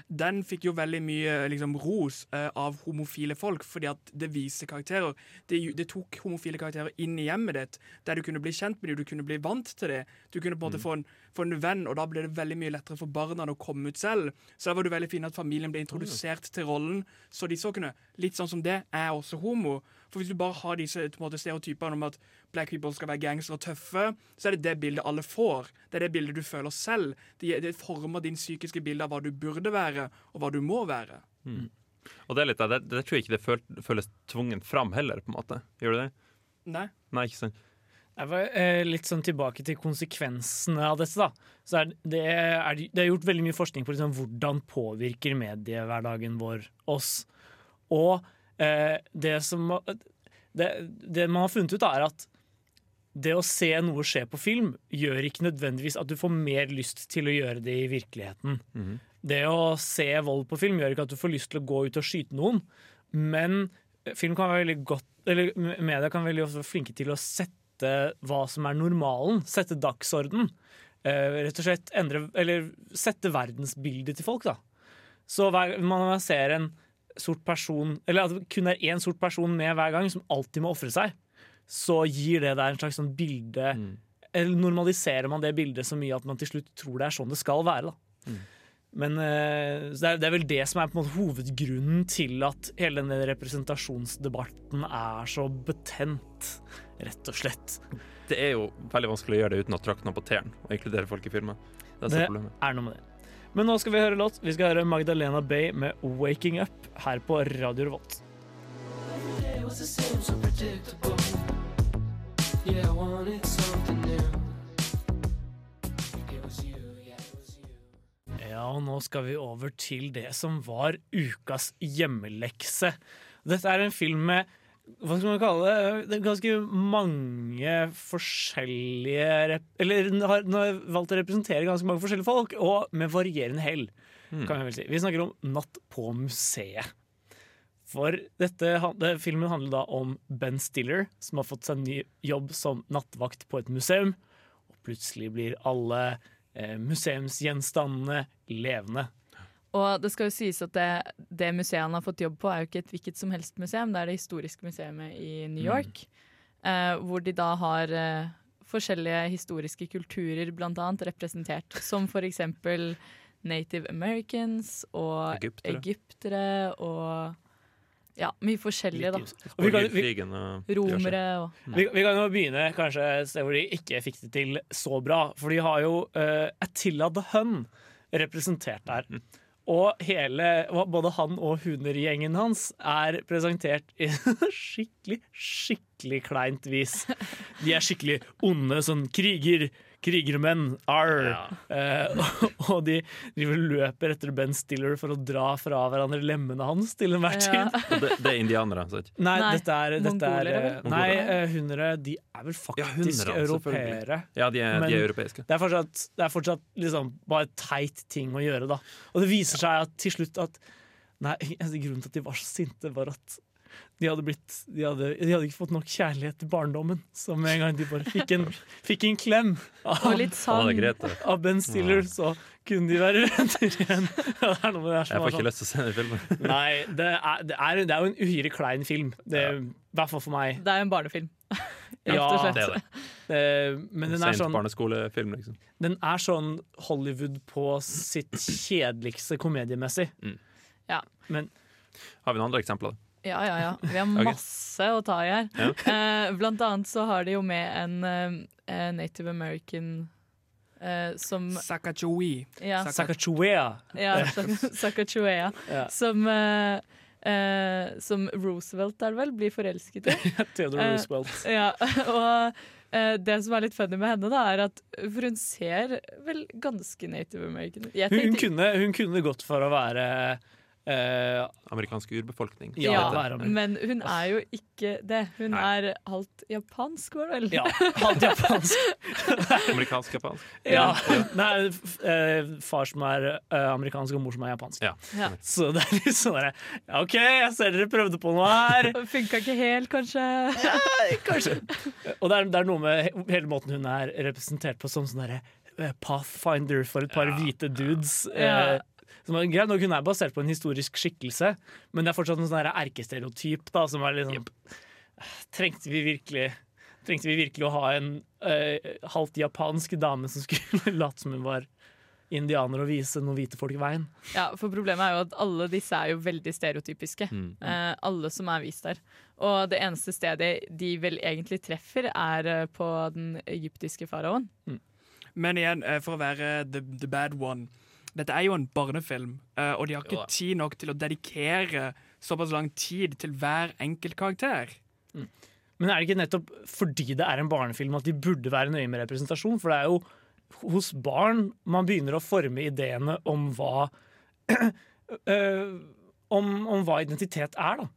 Den fikk jo veldig mye liksom, ros eh, av homofile folk, fordi at det viser karakterer. Det, det tok homofile karakterer inn i hjemmet ditt, der du kunne bli kjent med dem, du kunne bli vant til det. Du kunne på en måte få, en, få en venn, og da ble det veldig mye lettere for barna å komme ut selv. Så da var det veldig fint at familien ble introdusert til rollen, så de så kunne Litt sånn som det er også homo. For hvis du bare har disse måte, stereotypene om at black people skal være gangstere og tøffe, så er det det bildet alle får. Det er det bildet du føler selv. Det, det former din psykiske bilde av hva du burde være, og hva du må være. Mm. Og det er litt det, det tror jeg ikke det føles tvungen fram heller, på en måte. Gjør det det? Nei. Nei, ikke sant. Jeg var eh, litt sånn tilbake til konsekvensene av dette. da. Så er det, er, det er gjort veldig mye forskning på liksom, hvordan påvirker mediehverdagen vår oss. Og eh, det som det, det man har funnet ut, da, er at det å se noe skje på film gjør ikke nødvendigvis at du får mer lyst til å gjøre det i virkeligheten. Det å se vold på film gjør ikke at du får lyst til å gå ut og skyte noen, men film kan være veldig godt Eller media kan være veldig flinke til å sette hva som er normalen, sette dagsorden. Eh, rett og slett endre Eller sette verdensbildet til folk, da. Så hver man ser en sort person Eller at det kun er én sort person med hver gang, som alltid må ofre seg, så gir det deg en slags sånn bilde Eller normaliserer man det bildet så mye at man til slutt tror det er sånn det skal være. da Men eh, det, er, det er vel det som er på en måte hovedgrunnen til at hele denne representasjonsdebatten er så betent, rett og slett. Det er jo veldig vanskelig å gjøre det uten å tråkke noe på tærne og inkludere folk i filmen. Det er Det er noe med det. Men nå skal vi høre låt. Vi skal høre Magdalena Bay med 'Waking Up' her på Radio Revolt. Yeah, I wanted something new. Ja, og nå skal vi over til det som var ukas hjemmelekse. Dette er en film med hva skal man kalle det? det er ganske mange forskjellige Eller den har, den har valgt å representere ganske mange forskjellige folk, og med varierende hell. kan Vi vel si. Vi snakker om Natt på museet. For dette, det, filmen handler da om Ben Stiller, som har fått seg en ny jobb som nattvakt på et museum. Og plutselig blir alle eh, museumsgjenstandene levende. Og det skal jo sies at det, det museet han har fått jobb på, er jo ikke et hvilket som helst museum. Det er det historiske museet i New York. Eh, hvor de da har eh, forskjellige historiske kulturer blant annet representert. Som for eksempel Native Americans og Egyptere. egyptere og ja, mye forskjellige, da. Og vi kan- vi- romere og Romere Vi, vi kan jo begynne kanskje et sted hvor de ikke fikk det til så bra. For de har jo uh, Attila the Hun representert der. Og hele, både han og hundergjengen hans er presentert i skikkelig, skikkelig kleint vis. De er skikkelig onde, sånn kriger, krigermenn, arr. Eh, og de driver og løper etter Ben Stiller for å dra fra hverandre lemmene hans til enhver tid. Ja. Det, det er indianere, sant? Nei, dette er, dette er eh? Nei, eh, hundere de er vel faktisk ja, hundre, europeere. Ja, de er- de er europeiske. Det er fortsatt, det er fortsatt liksom bare teit ting å gjøre, da. Og det viser seg at til slutt at Nei, grunnen til at de var så sinte, var at de hadde, blitt, de, hadde, de hadde ikke fått nok kjærlighet til barndommen. Så med en gang de bare fikk en, fikk en klem av, Og litt sang. Av Ben Stiller, så kunne de være venner igjen. Ja, det er noe det her Jeg får ikke sånn- lyst til å se den filmen. Nei, det er, det, er, det er jo en uhyre klein film. Det, I hvert fall for meg. Det er jo en barnefilm. Ja, det er det. Eh, men den er Sent sånn barneskolefilm, liksom. Den er sånn Hollywood på sitt kjedeligste komediemessig. Ja. Men Har vi noen andre eksempler? Ja, ja, ja. Vi har masse masse å ta i her. Ja. Eh, blant annet så har de jo med en eh, native american eh, som Sakachowi. Ja. Sakachuea. Ja, Sak- Sakachuea. Ja. Som, eh, som Roosevelt, er det vel, blir forelsket i. Theodore Roosevelt. Ja, og det som er litt funny med henne, da, er at for hun ser vel ganske native american ut. Hun, hun kunne gått for å være eh, Amerikansk urbefolkning. Ja, Ja, men hun er jo ikke det. Hun er halvt japansk, var det vel? Ja, halvt japansk. Amerikansk-japansk. Ja. Nei, f- eh, far som er eh, amerikansk, og mor som er japansk. Ja. Ja. Så det er litt sånn derre OK, jeg ser dere prøvde på noe her. Funka ikke helt, kanskje. Kanskje. Og det er, det er noe med hele måten hun er representert på som sånn derre pathfinder for et par hvite dudes. Ja. Som er greit nok, Hun er basert på en historisk skikkelse, men det er fortsatt en sånn erkestereotyp. da, som er liksom, yep. Trengte vi virkelig Trengte vi virkelig å ha en uh, halvt japansk dame som skulle late som hun var indianer og vise noen hvite folk veien? Ja, for Problemet er jo at alle disse er jo veldig stereotypiske. Mm. Uh, alle som er vist der. Og det eneste stedet de vel egentlig treffer, er eh, på den egyptiske faraoen. Men igjen, for å være the, the bad one Dette er jo en barnefilm, eh, og de har ikke Jo tid nok til å dedikere såpass lang tid til hver enkelt karakter. Men er det ikke nettopp fordi det er en barnefilm at de burde være nøye med representasjon? For det er jo hos barn man begynner å forme ideene om hva øh, om, om hva identitet er, da.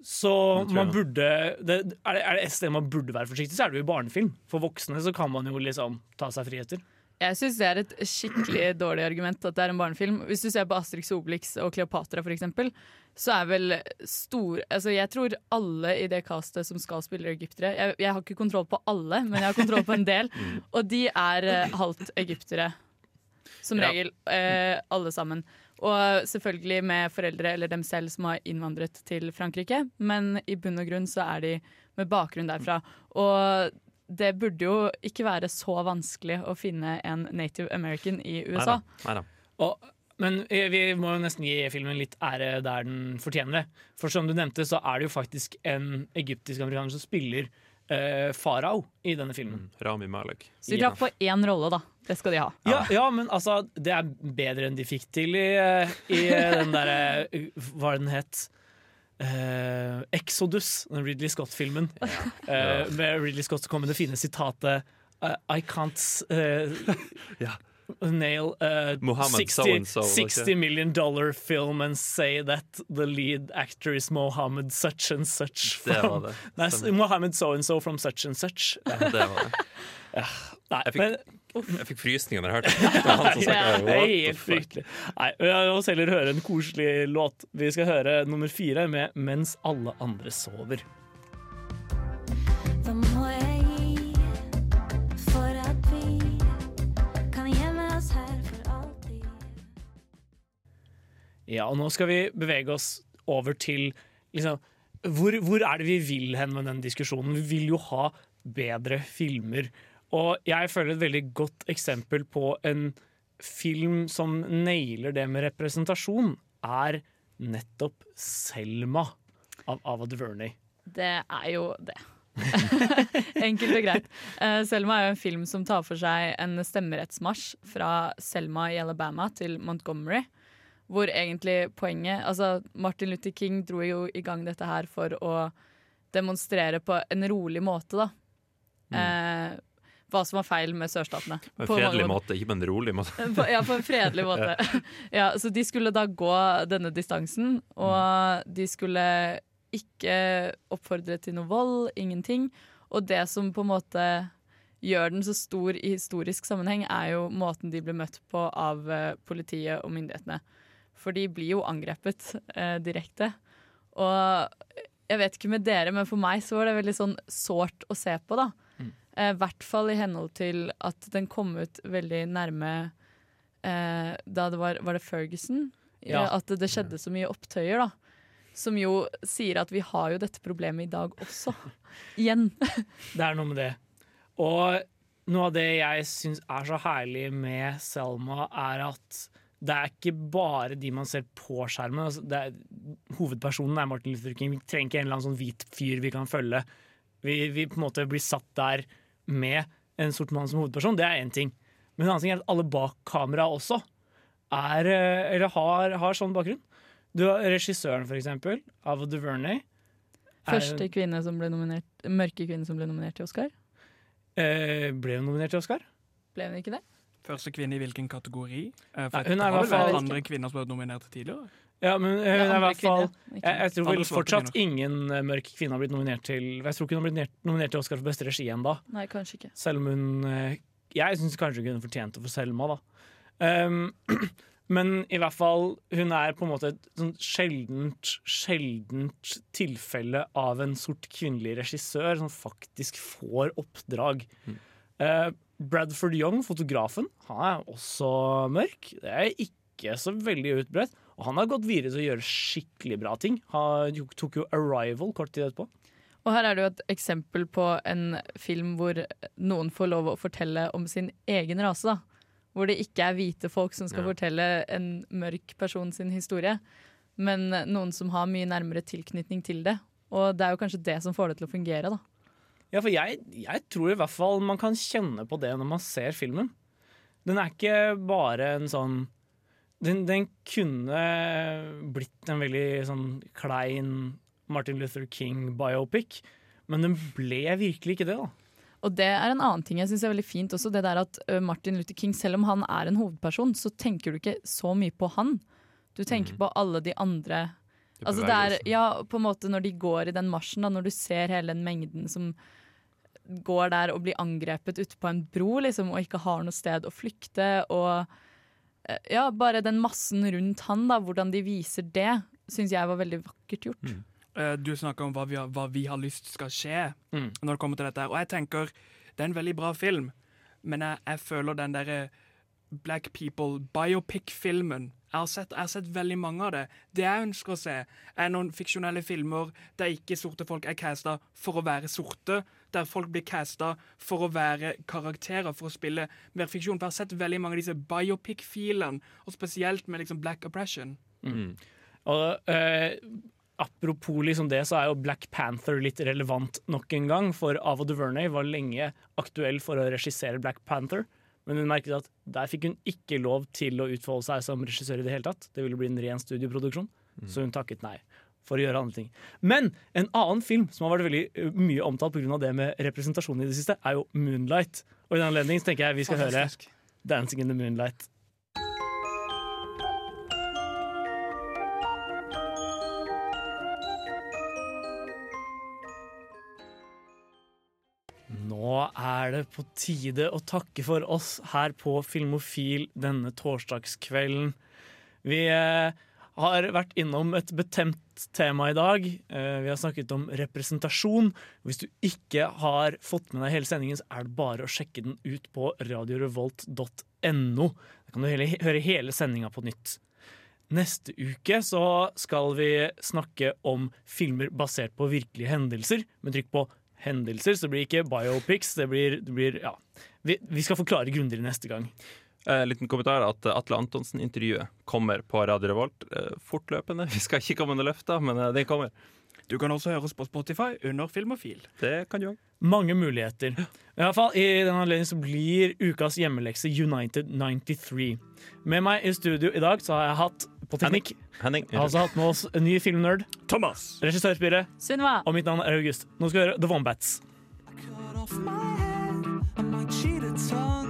Så man burde er, det, er det et sted man burde være forsiktig, så er det jo i barnefilm. For voksne så kan man jo liksom ta seg friheter. Jeg syns det er et skikkelig dårlig argument at det er en barnefilm. Hvis du ser på Asterix Obelix og Kleopatra eksempel, så er vel stor Altså jeg tror alle i det castet som skal spille egyptere jeg, jeg har ikke kontroll på alle, men jeg har kontroll på en del. Og de er eh, halvt egyptere. Som regel. Eh, alle sammen. Og selvfølgelig med foreldre eller dem selv som har innvandret til Frankrike, men i bunn og grunn så er de med bakgrunn derfra. Og det burde jo ikke være så vanskelig å finne en native american i USA. Neida. Og, men eh, vi må jo nesten gi filmen litt ære der den fortjener det. For som du nevnte, så er det jo faktisk en egyptisk amerikaner som spiller eh, farao i denne filmen. Rami Malek. Så de drar på én rolle, da. Det skal de ha. Ja, ja, men altså, det er bedre enn de fikk til i, eh, i eh, den derre Hva var det den het? Eh, Exodus, den Ridley Scott-filmen. Eh, med Ridley Scott så kom med det fine sitatet uh, I can't eh, nail a 60, so-and-so, var det 60 million dollar film and say that the lead actor is Mohammed such and such. From- det det. Nei, Mohammed so and so from such and such. Ja, det var det. Nei, Jeg men fikk, jeg fikk frysninger når jeg hørte det. Det han som det er helt fryktelig. Nei, La oss heller høre en koselig låt. Vi skal høre nummer fire med 'Mens alle andre sover'. Hva må jeg gi for at vi kan gjemme oss her for alltid? Ja, og nå skal vi bevege oss over til liksom, hvor, hvor er det vi vil hen med den diskusjonen? Vi vil jo ha bedre filmer. Og jeg føler et veldig godt eksempel på en film som nailer det med representasjon, er nettopp Selma av Ava DuVernay. Det er jo det. Enkelt og greit. Eh, Selma er jo en film som tar for seg en stemmerettsmarsj fra Selma i Alabama til Montgomery. Hvor egentlig poenget Altså, Martin Luther King dro jo i gang dette her for å demonstrere på en rolig måte, da. Eh, hva som var feil med sørstatene. På en fredelig måte, ikke på en rolig måte. På, ja, på en fredelig måte. ja, så de skulle da gå denne distansen, og de skulle ikke oppfordre til noe vold, ingenting. Og det som på en måte gjør den så stor i historisk sammenheng, er jo måten de ble møtt på av eh, politiet og myndighetene. For de blir jo angrepet eh, direkte. Og jeg vet ikke med dere, men for meg så var det veldig sånn sårt å se på, da. I hvert fall i henhold til at den kom ut veldig nærme eh, Da det var Var det Ferguson? Ja. Eh, At det, det skjedde så mye opptøyer, da. Som jo sier at vi har jo dette problemet i dag også. Igjen. Det er noe med det. Og noe av det jeg syns er så herlig med Selma, er at det er ikke bare de man ser på skjermen. Altså, det er, hovedpersonen er Martin Luther King. Vi trenger ikke en eller annen sånn hvit fyr vi kan følge. Vi, vi på en måte blir satt der med en sort mann som hovedperson. Det er én ting. Men en annen ting er at alle bak kamera også er, eh, eller har, har sånn bakgrunn. Du har regissøren, for eksempel, Ava DuVernay. er- Første kvinne som ble nominert, mørke kvinne som ble nominert til Oscar. Eh, ble hun nominert til Oscar? Ble hun ikke det? Første kvinne i hvilken kategori? Eh, Nei, hun er i har hvert fall- andre kvinner som ble nominert tidligere. Ja, men uh, Ja, i hvert fall jeg, jeg tror vel fortsatt ingen eh, mørk kvinne har blitt nominert til Jeg tror ikke hun har blitt nominert, nominert til Oscar for beste regi ennå. Selv om hun eh, Jeg syns kanskje hun kunne fortjent det for Selma, da. Um, men i hvert fall, hun er på en måte et sånn sjeldent, sjeldent tilfelle av en sort kvinnelig regissør som faktisk får oppdrag. Eh, Bradford Young, fotografen, han er også mørk. Det er ikke så veldig utbredt. Og han har gått videre til å gjøre skikkelig bra ting. Han tok jo 'Arrival' kort tid etterpå. Og her er det jo et eksempel på en film hvor noen får lov å fortelle om sin egen rase. da. Hvor det ikke er hvite folk som skal Ja. fortelle en mørk person sin historie, men noen som har mye nærmere tilknytning til det. Og det er jo kanskje det som får det til å fungere, da. Ja, for jeg, jeg tror i hvert fall man kan kjenne på det når man ser filmen. Den er ikke bare en sånn Den, den kunne blitt en veldig sånn klein Martin Luther King-biopic, men den ble virkelig ikke det, da. Og det er en annen ting jeg synes er veldig fint også, det der at Martin Luther King, selv om han er en hovedperson, så tenker du ikke så mye på han. Du tenker på alle de andre Altså det er, ja, på en måte Når de går i den marsjen, da, når du ser hele den mengden som går der og blir angrepet ute på en bro liksom, og ikke har noe sted å flykte, og ja, bare den massen rundt han, da, hvordan de viser det, syns jeg var veldig vakkert gjort. Eh, Du snakker om hva vi, har, hva vi har lyst skal skje når det kommer til dette. her. Og jeg tenker, det er en veldig bra film, men jeg, jeg føler den derre Black People biopic-filmen jeg har, sett, jeg har sett veldig mange av det. Det jeg ønsker å se, er noen fiksjonelle filmer der ikke sorte folk er casta for å være sorte, der folk blir casta for å være karakterer, for å spille mer fiksjon. For jeg har sett veldig mange av disse biopic-filene, og spesielt med liksom Black Oppression. Mm. Og eh, Apropos liksom det, så er jo Black Panther litt relevant nok en gang. For Ava DuVernay var lenge aktuell for å regissere Black Panther. Men hun merket at der fikk hun ikke lov til å utfolde seg som regissør i det hele tatt. Det ville bli en ren studioproduksjon, så hun takket nei. For å gjøre andre ting. Men en annen film som har vært veldig mye omtalt pga. det med representasjon i det siste, er jo Moonlight. Og i den anledning tenker jeg vi skal Fantastisk. 'Dancing in the Moonlight'. Nå er det på tide å takke for oss her på Filmofil denne torsdagskvelden. Vi eh, har vært innom et betemt tema i dag. Eh, vi har snakket om representasjon. Hvis du ikke har fått med deg hele sendingen, så er det bare å sjekke den ut på radiorevolt.no. Da kan du høre hele sendinga på nytt. Neste uke så skal vi snakke om filmer basert på virkelige hendelser, med trykk på hendelser, så det blir ikke biopics. Det blir, det blir ja. Vi, vi skal forklare grundigere neste gang. Eh, liten kommentar at eh, Atle Antonsen-intervjuet kommer på Radio Revolt eh, fortløpende. Vi skal ikke komme under løfta, men eh, det kommer. Du kan også høres på Spotify under Filmofil. Det kan du òg. Mange muligheter. I hvert fall, I den anledning så blir ukas hjemmelekse United 93. Med meg i studio i dag så har jeg hatt på teknikk Henning. Jeg har altså hatt med oss en ny filmnerd. Thomas. Regissørspire. Sunniva. Og mitt navn er August. Nå skal vi høre The Wombats. I cut off my head I might cheat a tongue.